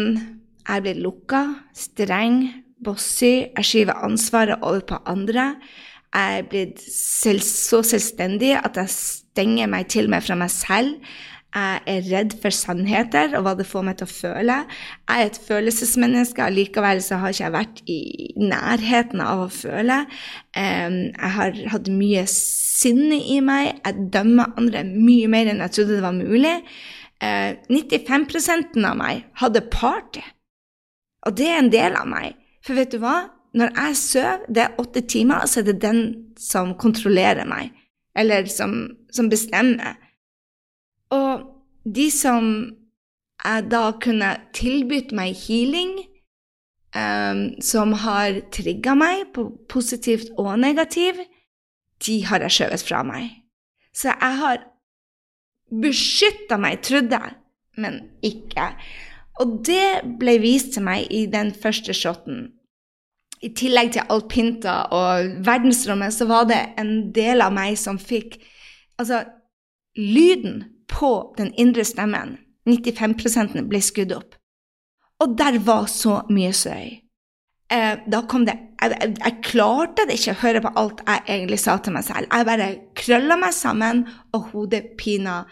jeg blir lukka, streng, bossy. Jeg skyver ansvaret over på andre. Jeg blitt selv, så selvstendig at jeg stenger meg til meg fra meg selv. Jeg er redd for sannheter og hva det får meg til å føle. Jeg er et følelsesmenneske, likevel så har ikke jeg vært i nærheten av å føle. Jeg har hatt mye sinne i meg. Jeg dømmer andre mye mer enn jeg trodde det var mulig. 95% av meg hadde party. Og det er en del av meg. For vet du hva? når jeg sover, det er åtte timer, så er det den som kontrollerer meg, eller som, som bestemmer. Og de som jeg da kunne tilbudt meg healing, um, som har trigga meg på positivt og negativt, de har jeg skjøvet fra meg. Så jeg har beskytta meg, trodde jeg, men ikke. Og det ble vist til meg i den første shoten i tillegg til alpinta og verdensrommet, så var det en del av meg som fikk Altså, lyden på den indre stemmen, 95 ble skudd opp. Og der var så mye støy. Eh, da kom det jeg, jeg, jeg, klarte ikke å høre på alt jeg egentlig sa til meg selv. Jeg bare krølla meg sammen, og hodepina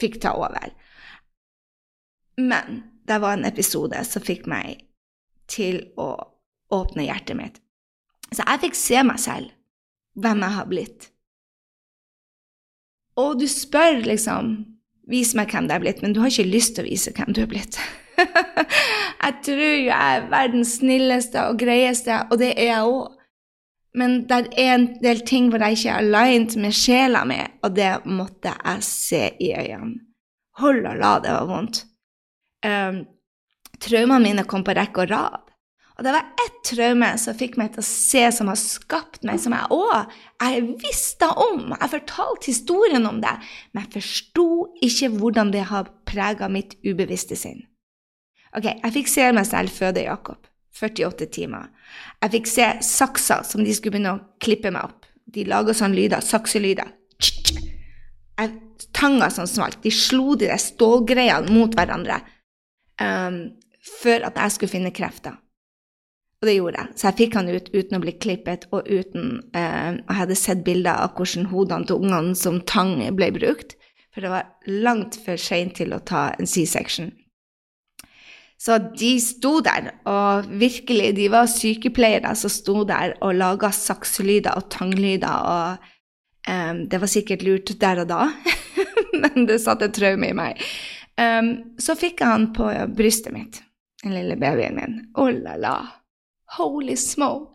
fikk ta over. Men det var en episode som fikk meg til å åpne hjertet mitt. Så jeg fikk se meg selv, hvem jeg har blitt. Og du spør liksom Vis meg hvem du er blitt, men du har ikke lyst til å vise hvem du er blitt. jeg tror jeg er verdens snilleste og greieste, og det er jeg òg. Men det er en del ting hvor jeg ikke er aligned med sjela mi, og det måtte jeg se i øynene. Hold og la, det var vondt. Um, traumene mine kom på rekke og rad. Og det var ett traume som fikk meg til å se, som har skapt meg, som jeg òg jeg visste om. Jeg fortalte historien om det, men jeg forsto ikke hvordan det har prega mitt ubevisste sinn. Ok, Jeg fikk se meg selv føde Jakob. 48 timer. Jeg fikk se saksa som de skulle begynne å klippe meg opp. De laga sånne lyder, sakselyder. Tanga som smalt. De slo de der stålgreiene mot hverandre um, før at jeg skulle finne krefter. Og det gjorde jeg. Så jeg fikk han ut uten å bli klippet, og uten eh, Jeg hadde sett bilder av hvordan hodene til ungene som tang ble brukt, for det var langt for seint til å ta en C-section. Så de sto der, og virkelig, de var sykepleiere som sto der og laga sakselyder og tanglyder, og um, det var sikkert lurt der og da, men det satte et traume i meg. Um, så fikk jeg han på brystet mitt, den lille babyen min. Oh la la. Holy smoke!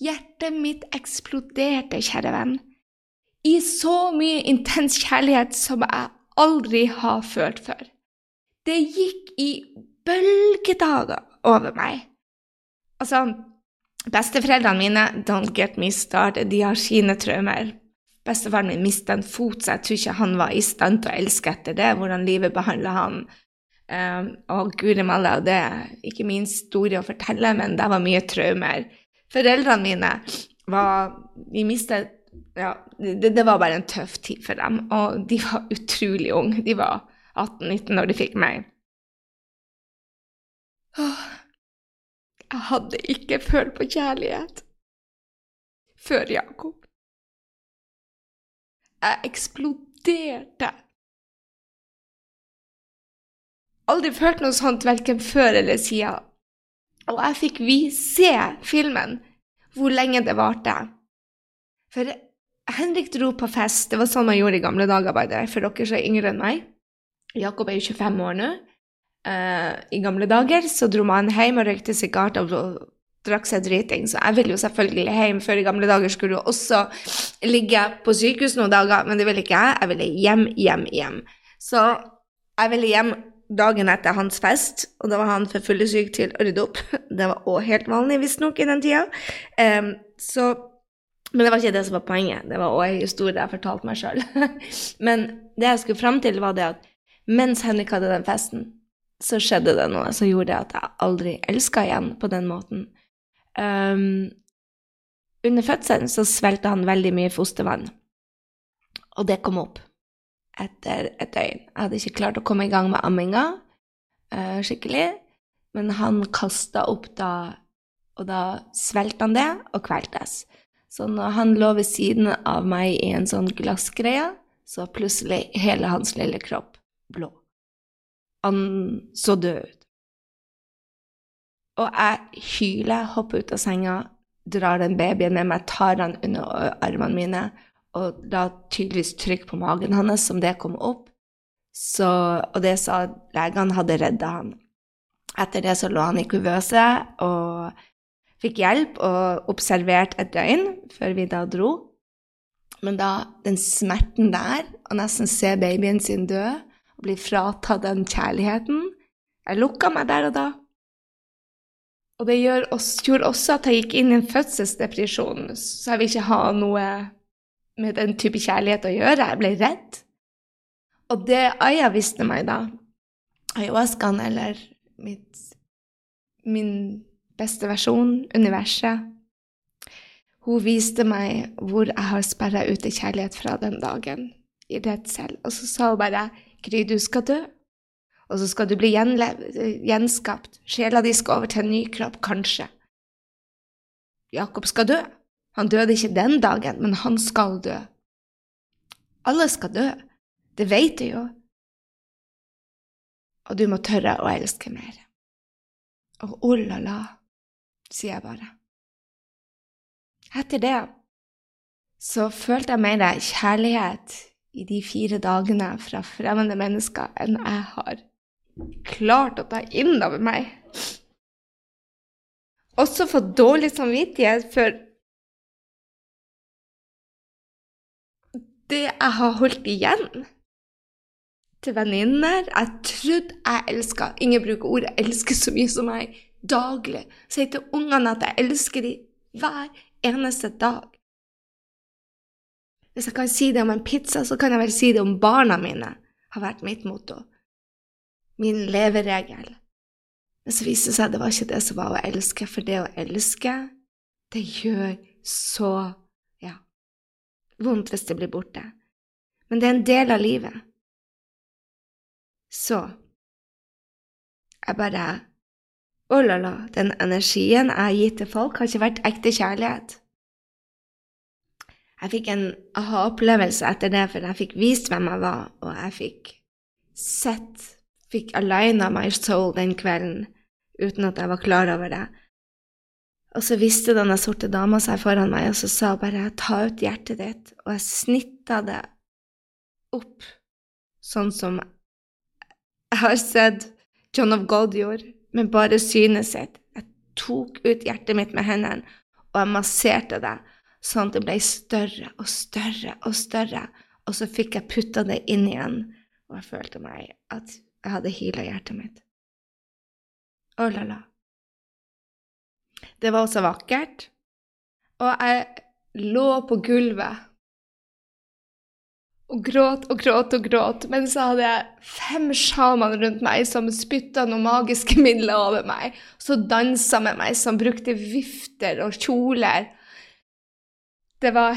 Hjertet mitt eksploderte, kjære venn, i så mye intens kjærlighet som jeg aldri har følt før. Det gikk i bølgedager over meg. Altså, besteforeldrene mine, don't get me started, de har sine traumer. Bestefaren min mistet en fot, så jeg tror ikke han var i stand til å elske etter det, hvordan livet behandla han. Um, og guri malla, det er ikke min historie å fortelle, men det var mye traumer. Foreldrene mine var De mistet ja, det, det, var bare en tøff tid for dem, og de var utrolig unge. De var 18-19 når de fikk meg. Åh, jeg hadde ikke følt på kjærlighet før Jakob. Jeg eksploderte aldri følt noe sånt verken før eller siden. Og jeg fikk vi se filmen, hvor lenge det varte. For Henrik dro på fest, det var sånn man gjorde i gamle dager, by the way, for dere som er yngre enn meg. Jakob er jo 25 år nå. Uh, I gamle dager så dro man hjem og røykte sigar og drakk seg driting, så jeg ville jo selvfølgelig hjem. Før i gamle dager skulle du også ligge på sykehus noen dager, men det ville ikke jeg. Jeg ville hjem, hjem, hjem. Så jeg ville hjem dagen etter hans fest, og da var han for fyllesyk til å rydde opp. Det var òg helt vanlig, visstnok, i den tida. Um, så Men det var ikke det som var poenget. Det var òg en historie jeg fortalte meg sjøl. men det jeg skulle fram til, var det at mens Henrik hadde den festen, så skjedde det noe som gjorde at jeg aldri elska igjen på den måten. Um, under fødselen så svelgte han veldig mye fostervann, og det kom opp etter et døgn. Jeg hadde ikke klart å komme i gang med amminga uh, skikkelig, men han kasta opp da, og da svelgte han det og kveltes. Så når han lå ved siden av meg i en sånn glassgreie, så plutselig hele hans lille kropp blå. Han så død ut. Og jeg hyler, hopper ut av senga, drar den babyen med meg, tar han under armene mine og la tydeligvis trykk på magen hans som det kom opp. Så, og det sa legene hadde redda han. Etter det så lå han i kuvøse og fikk hjelp og observert et døgn før vi da dro. Men da den smerten der, å nesten se babyen sin dø bli fratatt den kjærligheten Jeg lukka meg der og da. Og det også, gjorde også at jeg gikk inn i en fødselsdepresjon, så jeg vil ikke ha noe med den type kjærlighet å gjøre. Jeg ble redd. Og det Aya visste meg da, ayahuascaen eller mitt, min beste versjon, universet Hun viste meg hvor jeg har sperra ute kjærlighet fra den dagen, i redsel. Og så sa hun bare Gry, du skal dø. Og så skal du bli gjenskapt. Sjela di skal over til en ny kropp, kanskje. Jakob skal dø. Han døde ikke den dagen, men han skal dø. Alle skal dø. Det vet du jo. Og du må tørre å elske mer. Og oh la la, sier jeg bare. Etter det så følte jeg mer kjærlighet i de fire dagene fra fremmede mennesker enn jeg har klart å ta inn over meg. Også for dårlig samvittighet for det jeg har holdt igjen til venninner jeg trodde jeg elska. Ingen bruker ordet 'elsker' så mye som meg daglig. Sier til ungene at jeg elsker dem hver eneste dag. Hvis jeg kan si det om en pizza, så kan jeg vel si det om barna mine, har vært mitt motto. Min leveregel. Men så viste det seg at det var ikke det som var å elske, for det å elske, det gjør så vondt hvis det blir borte, men det er en del av livet. Så jeg bare Å la la, den energien jeg har gitt til folk, har ikke vært ekte kjærlighet. Jeg fikk en aha-opplevelse etter det, for jeg fikk vist hvem jeg var, og jeg fikk sett, fikk aligna my soul den kvelden uten at jeg var klar over det. Og så visste denne sorte dama seg foran meg, og så sa hun bare 'ta ut hjertet ditt', og jeg snitta det opp, sånn som jeg har sett John of God gjorde, med bare synet sitt. Jeg tok ut hjertet mitt med hendene, og jeg masserte det, sånn at det ble større og større og større, og så fikk jeg putta det inn igjen, og jeg følte meg at jeg hadde heala hjertet mitt. Oh la la. Det var også vakkert. Og jeg lå på gulvet og gråt og gråt og gråt, men så hadde jeg fem sjaman rundt meg som spytta noen magiske midler over meg, som dansa med meg, som brukte vifter og kjoler. Det var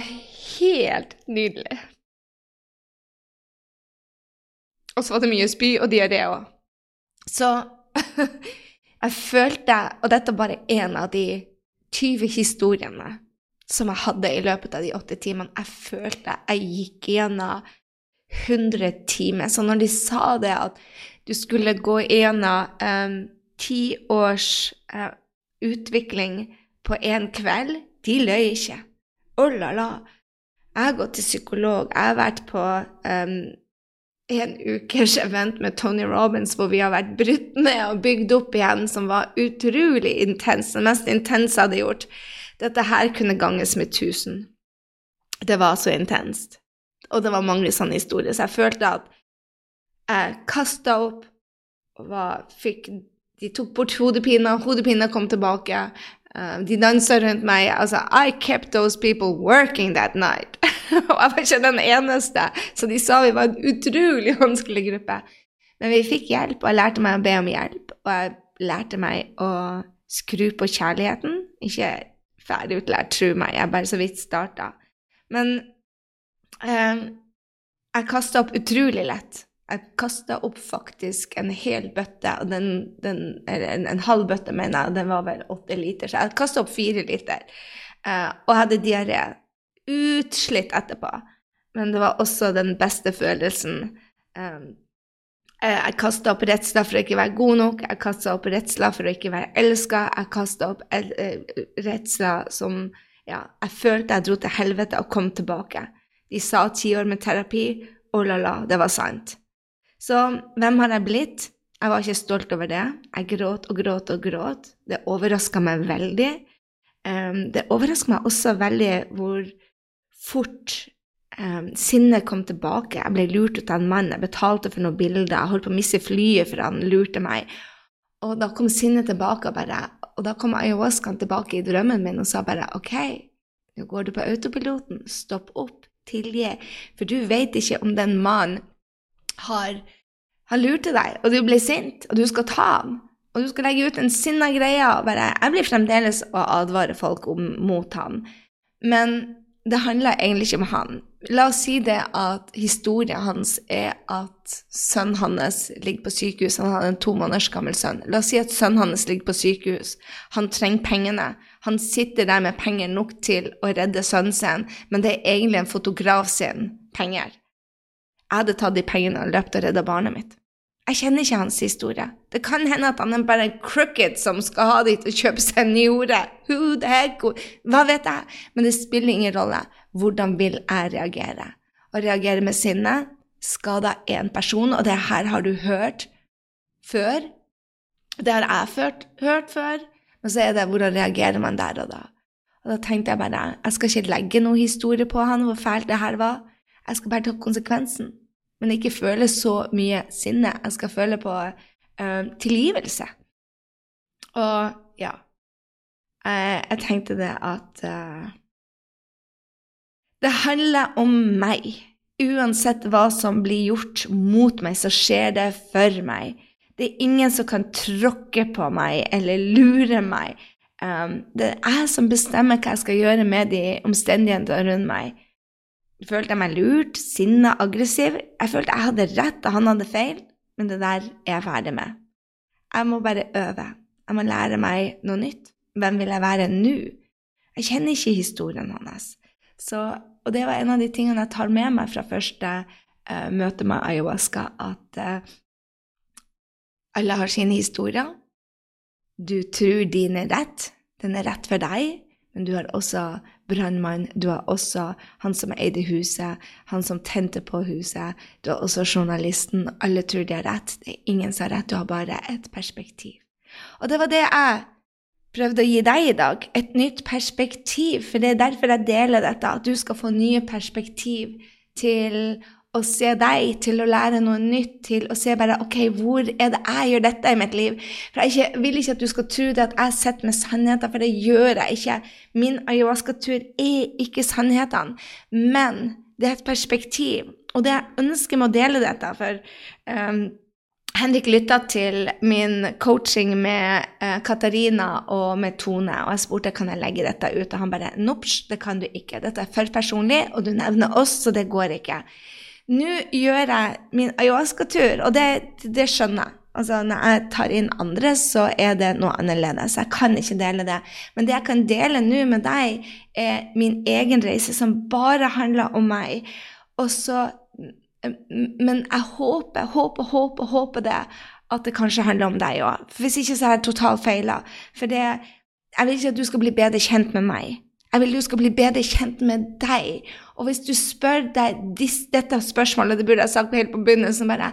helt nydelig. Og så var det mye spy og diaré òg. Så Jeg følte, og dette er bare én av de 20 historiene som jeg hadde i løpet av de åtte timene, jeg følte jeg gikk gjennom 100 timer. Så når de sa det at du skulle gå gjennom um, ti års uh, utvikling på én kveld, de løy ikke. Oh la la. Jeg har gått til psykolog. Jeg har vært på um, en ukers event med Tony Robins hvor vi har vært brutt ned og bygd opp igjen, som var utrolig intens. Det mest intense jeg hadde gjort. Dette her kunne ganges med 1000. Det var så intenst. Og det var mange sånne historier, så jeg følte at jeg kasta opp og var, fikk De tok bort hodepina, hodepina kom tilbake. Uh, de dansa rundt meg. Altså, I kept those people working that night. og jeg var ikke den eneste, så de sa vi var en utrolig vanskelig gruppe. Men vi fikk hjelp, og jeg lærte meg å be om hjelp. Og jeg lærte meg å skru på kjærligheten. Ikke ferdig utlært, tro meg, jeg bare så vidt starta. Men eh, jeg kasta opp utrolig lett. Jeg kasta opp faktisk en hel bøtte, den, den, eller en, en, halv bøtte, mener jeg, den var vel åtte liter, så jeg kasta opp fire liter. Eh, og hadde diaré. Utslitt etterpå. Men det var også den beste følelsen. Eh, jeg kasta opp redsler for å ikke være god nok, jeg kasta opp redsler for å ikke være elska, jeg kasta opp eh, redsler som ja, jeg følte jeg dro til helvete og kom tilbake. De sa ti år med terapi, oh la la, det var sant. Så hvem har jeg blitt? Jeg var ikke stolt over det. Jeg gråt og gråt og gråt. Det overraska meg veldig. Um, det overraska meg også veldig hvor fort um, sinnet kom tilbake. Jeg ble lurt ut av en mann, jeg betalte for noen bilder, jeg holdt på å miste flyet for han lurte meg. Og da kom sinnet tilbake, bare og da kom ayahuascaen tilbake i drømmen min og sa bare OK, nå går du på autopiloten, stopp opp, tilgi, for du vet ikke om den mannen har han lurte deg, og du ble sint, og du skal ta ham. Og du skal legge ut en sinna greie. og bare, Jeg blir fremdeles å advare folk om, mot ham. Men det handler egentlig ikke om han. La oss si det at historien hans er at sønnen hans ligger på sykehus. Han har en to måneders gammel sønn. La oss si at sønnen hans ligger på sykehus. Han trenger pengene. Han sitter der med penger nok til å redde sønnen sin, men det er egentlig en fotograf sin penger. Jeg hadde tatt de pengene og løpt og redda barnet mitt. Jeg kjenner ikke hans historie. Det kan hende at han er bare en crooked som skal ha de til å kjøpe seg. Who the heck? Hva vet jeg? Men det spiller ingen rolle. Hvordan vil jeg reagere? Å reagere med sinne skader én person, og det her har du hørt før. Det har jeg ført, hørt før, men så er det hvordan reagerer man der og da. Og da tenkte jeg bare jeg skal ikke legge noe historie på han, hvor fælt det her var. Jeg skal bare ta konsekvensen men ikke føle så mye sinne. Jeg skal føle på uh, tilgivelse. Og ja jeg, jeg tenkte det at uh, Det handler om meg. Uansett hva som blir gjort mot meg, så skjer det for meg. Det er ingen som kan tråkke på meg eller lure meg. Um, det er jeg som bestemmer hva jeg skal gjøre med de omstendighetene rundt meg følte jeg meg lurt, sinna, aggressiv. Jeg følte jeg hadde rett, og han hadde feil. Men det der er jeg ferdig med. Jeg må bare øve. Jeg må lære meg noe nytt. Hvem vil jeg være nå? Jeg kjenner ikke historien hans. Så, og det var en av de tingene jeg tar med meg fra første uh, møte med ayahuasca, at uh, alle har sine historier. Du tror din er rett. Den er rett for deg, men du har også brannmann, du har også han som eide huset, han som tente på huset, du har også journalisten. Alle tror de har rett. Det er ingen som har rett, du har bare et perspektiv. Og det var det jeg prøvde å gi deg i dag. Et nytt perspektiv. For det er derfor jeg deler dette, at du skal få nye perspektiv til å se deg, til å lære noe nytt, til å se bare OK, hvor er det jeg gjør dette i mitt liv? For jeg ikke, vil ikke at du skal tro det at jeg sitter med sannheter, for det gjør jeg ikke. Min ayahuasca-tur er ikke sannhetene, men det er et perspektiv. Og det jeg ønsker med å dele dette, for um, Henrik lytta til min coaching med uh, Katarina og med Tone, og jeg spurte kan jeg legge dette ut, og han bare Nops, det kan du ikke. Dette er for personlig, og du nevner oss, så det går ikke. Nå gjør jeg min ayahuasca-tur, og det, det, skjønner jeg. Altså, når jeg tar inn andre, så er det noe annerledes. Jeg kan ikke dele det. Men det jeg kan dele nå med deg, er min egen reise, som bare handler om meg. Og så Men jeg håper, håper, håper, håper det at det kanskje handler om deg òg. Hvis ikke så er jeg totalt feila. For det, jeg vil ikke at du skal bli bedre kjent med meg. Jeg vil du skal bli bedre kjent med deg. Og hvis du spør deg dette spørsmålet, det burde jeg sagt helt på begynnelsen, bare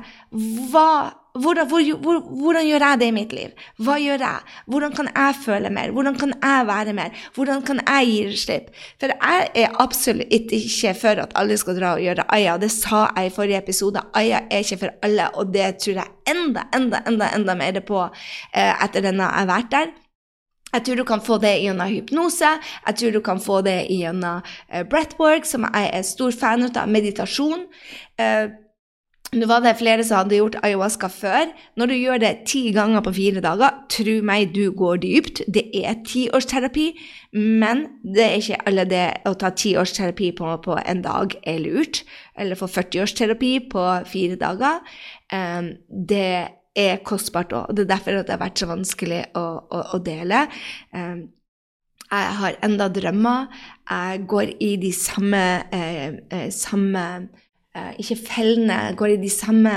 hva, hvordan, hvor, hvor, hvordan, gjør jeg det i mitt liv? Hva gjør jeg? Hvordan kan jeg føle mer? Hvordan kan jeg være mer? Hvordan kan jeg gi slipp? For jeg er absolutt ikke for at alle skal dra og gjøre Aya. Det sa jeg i forrige episode. Aya er ikke for alle, og det tror jeg enda, enda, enda, enda mer på eh, etter denne jeg har vært der. Jeg tror du kan få det gjennom hypnose, jeg tror du kan få det gjennom uh, breathwork, som jeg er stor fan av, meditasjon. Uh, nå var det flere som hadde gjort ayahuasca før. Når du gjør det ti ganger på fire dager, tro meg, du går dypt. Det er tiårsterapi, men det er ikke alle det å ta tiårsterapi på, på en dag er lurt. Eller få 40-årsterapi på fire dager. Um, det er kostbart òg. Det er derfor det har vært så vanskelig å, å, å dele. Um, jeg har enda drømmer. Jeg går i de samme, eh, eh samme eh, Ikke fellene, jeg går i de samme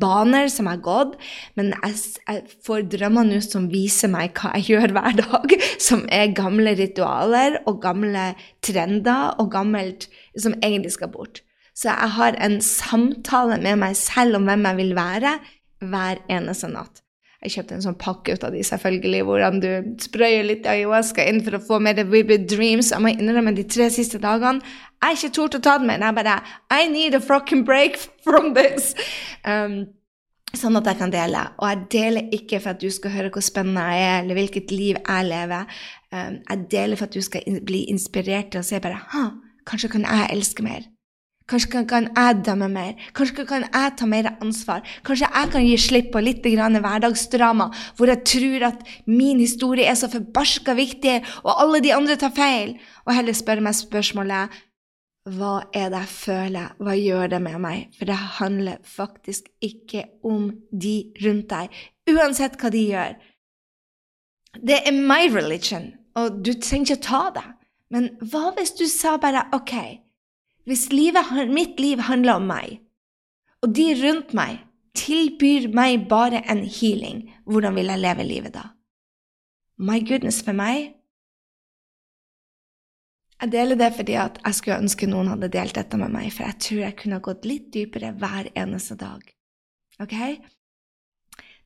baner som jeg har gått, men jeg, jeg får drømmer nå som viser meg hva jeg gjør hver dag, som er gamle ritualer og gamle trender og gammelt som egentlig skal bort. Så jeg har en samtale med meg selv om hvem jeg vil være, hver eneste natt. Jeg kjøpte en sånn pakke ut av de, selvfølgelig, hvordan du sprøyer litt ayahuasca inn for å få mer vivid dreams. Jeg må innrømme de tre siste dagene jeg har ikke tort å ta den med. Jeg bare I need a fucking break from this. Um, sånn at jeg kan dele. Og jeg deler ikke for at du skal høre hvor spennende jeg er, eller hvilket liv jeg lever. Um, jeg deler for at du skal bli inspirert til å se bare Ha, kanskje kan jeg elske mer. Kanskje kan jeg dømme mer? Kanskje kan jeg ta mer ansvar? Kanskje jeg kan gi slipp på litt hverdagsdrama hvor jeg tror at min historie er så forbarska viktig, og alle de andre tar feil? Og heller spørre meg spørsmålet hva er det jeg føler, hva gjør det med meg? For det handler faktisk ikke om de rundt deg, uansett hva de gjør. Det er my religion, og du trenger ikke å ta det. Men hva hvis du sa bare OK? Hvis livet, mitt liv handler om meg, og de rundt meg tilbyr meg bare en healing, hvordan vil jeg leve livet da? My goodness, for meg Jeg deler det fordi jeg skulle ønske noen hadde delt dette med meg, for jeg tror jeg kunne gått litt dypere hver eneste dag. Ok?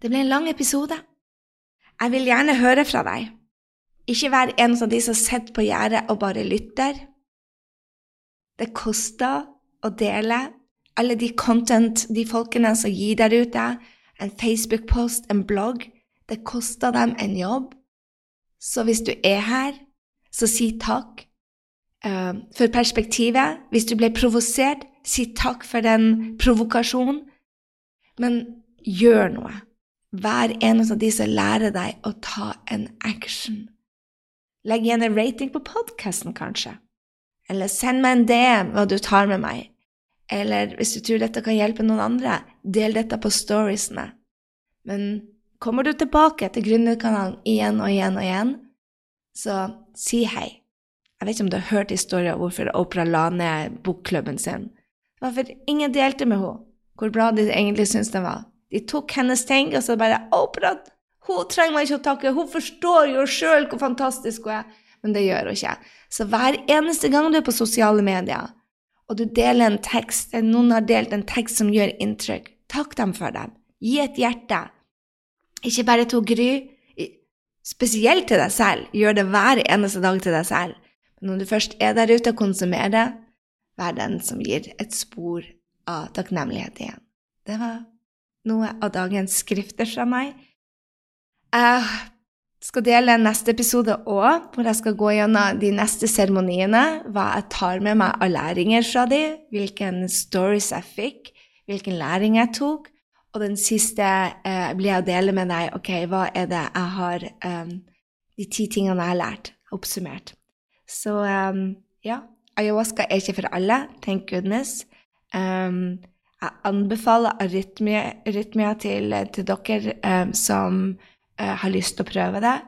Det ble en lang episode. Jeg vil gjerne høre fra deg. Ikke vær en av de som sitter på gjerdet og bare lytter. Det koster å dele alle de content, de folkene som gir der ute, en Facebook-post, en blogg. Det koster dem en jobb. Så hvis du er her, så si takk uh, for perspektivet. Hvis du ble provosert, si takk for den provokasjonen. Men gjør noe. Vær en av de som lærer deg å ta en action. Legg igjen en rating på podkasten, kanskje. Eller send meg en DM hva du tar med meg. Eller hvis du tror dette kan hjelpe noen andre, del dette på storiesene. Men kommer du tilbake til Gründerkanalen igjen og igjen og igjen, så si hei. Jeg vet ikke om du har hørt historien om hvorfor Opera la ned bokklubben sin. Fordi ingen delte med henne hvor bra de egentlig syntes den var. De tok hennes ting, og så bare Opera, hun trenger meg ikke å takke, hun forstår jo sjøl hvor fantastisk hun er men det gjør hun ikke. Så hver eneste gang du er på sosiale medier, og du deler en tekst, eller noen har delt en tekst som gjør inntrykk, takk dem for dem. Gi et hjerte. Ikke bare til Gry, spesielt til deg selv. Gjør det hver eneste dag til deg selv. Men når du først er der ute og konsumerer det, vær den som gir et spor av takknemlighet igjen. Det var noe av dagens skrifter fra meg. Jeg skal dele neste episode òg, hvor jeg skal gå gjennom de neste seremoniene. Hva jeg tar med meg av læringer fra dem, hvilken stories jeg fikk, hvilken læring jeg tok. Og den siste eh, blir jeg å dele med deg ok, hva er det jeg har um, De ti tingene jeg har lært, oppsummert. Så um, ja, ayahuasca er ikke for alle, thank goodness. Um, jeg anbefaler arytmia til, til dere som uh, har lyst til å prøve det.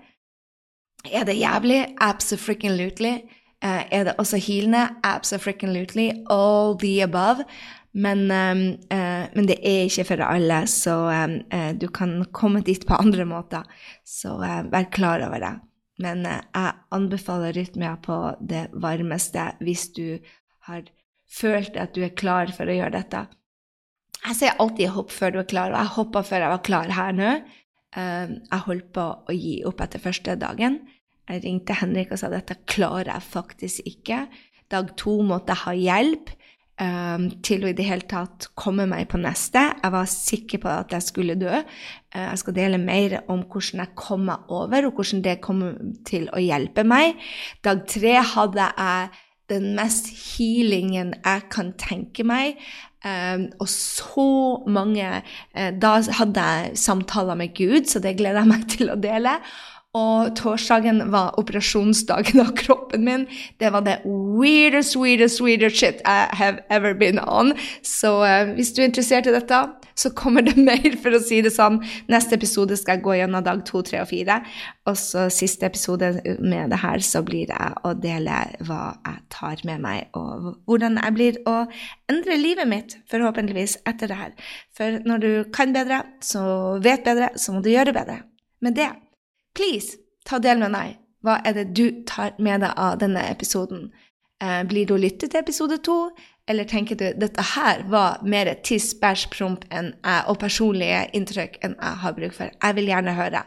Er det jævlig? Absolutely. Uh, er det også healende? Absolutely. All the above. Men, eh, men, det er ikke for alle, så eh, du kan komme dit på andre måter. Så eh, vær klar over det. Men eh, jeg anbefaler rytmer på det varmeste hvis du har følt at du er klar for å gjøre dette. Jeg sier alltid 'hopp før du er klar', og jeg hoppa før jeg var klar her nå. Jeg holdt på å gi opp etter første dagen. Jeg ringte Henrik og sa dette klarer jeg faktisk ikke. Dag to måtte jeg ha hjelp um, til å i det hele tatt komme meg på neste. Jeg var sikker på at jeg skulle dø. Uh, jeg skal dele mer om hvordan jeg kom meg over, og hvordan det kom til å hjelpe meg. Dag tre hadde jeg den mest healingen jeg kan tenke meg. Um, og så mange uh, Da hadde jeg samtaler med Gud, så det gleder jeg meg til å dele. Og torsdagen var operasjonsdagen av kroppen min. Det var det weirdest, weirdest, weirdest shit I have ever been on. Så uh, hvis du er interessert i dette, så kommer det mer, for å si det sånn. Neste episode skal jeg gå gjennom dag to, tre og fire. Og så siste episode med det her, så blir det å dele hva jeg tar med meg, og hvordan jeg blir å endre livet mitt, forhåpentligvis, etter det her. For når du kan bedre, så vet bedre, så må du gjøre bedre. Med det Please, ta del med meg. Hva er det du tar med deg av denne episoden? Eh, blir du å lytte til episode to, eller tenker du dette her var mer tiss, bæsj, promp og personlige inntrykk enn jeg har bruk for? Jeg vil gjerne høre.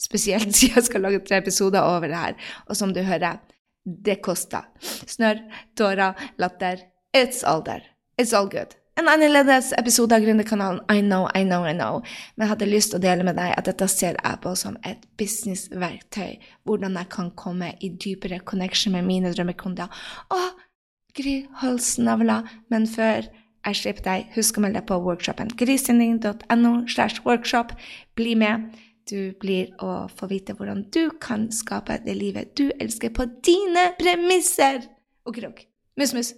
Spesielt siden jeg skal lage tre episoder over det her. Og som du hører, det koster. Snørr, tårer, latter. It's all there. It's all good. En annerledes episode av Gründerkanalen. I know, I know, I know. Men jeg hadde lyst til å dele med deg at dette ser jeg på som et businessverktøy. Hvordan jeg kan komme i dypere connection med mine drømmekunder. Å, Gry Holsnavla. Men før jeg slipper deg, husk å melde deg på workshopen. grisending.no slash workshop. Bli med. Du blir å få vite hvordan du kan skape det livet du elsker, på dine premisser. Og krok. Mus, mus.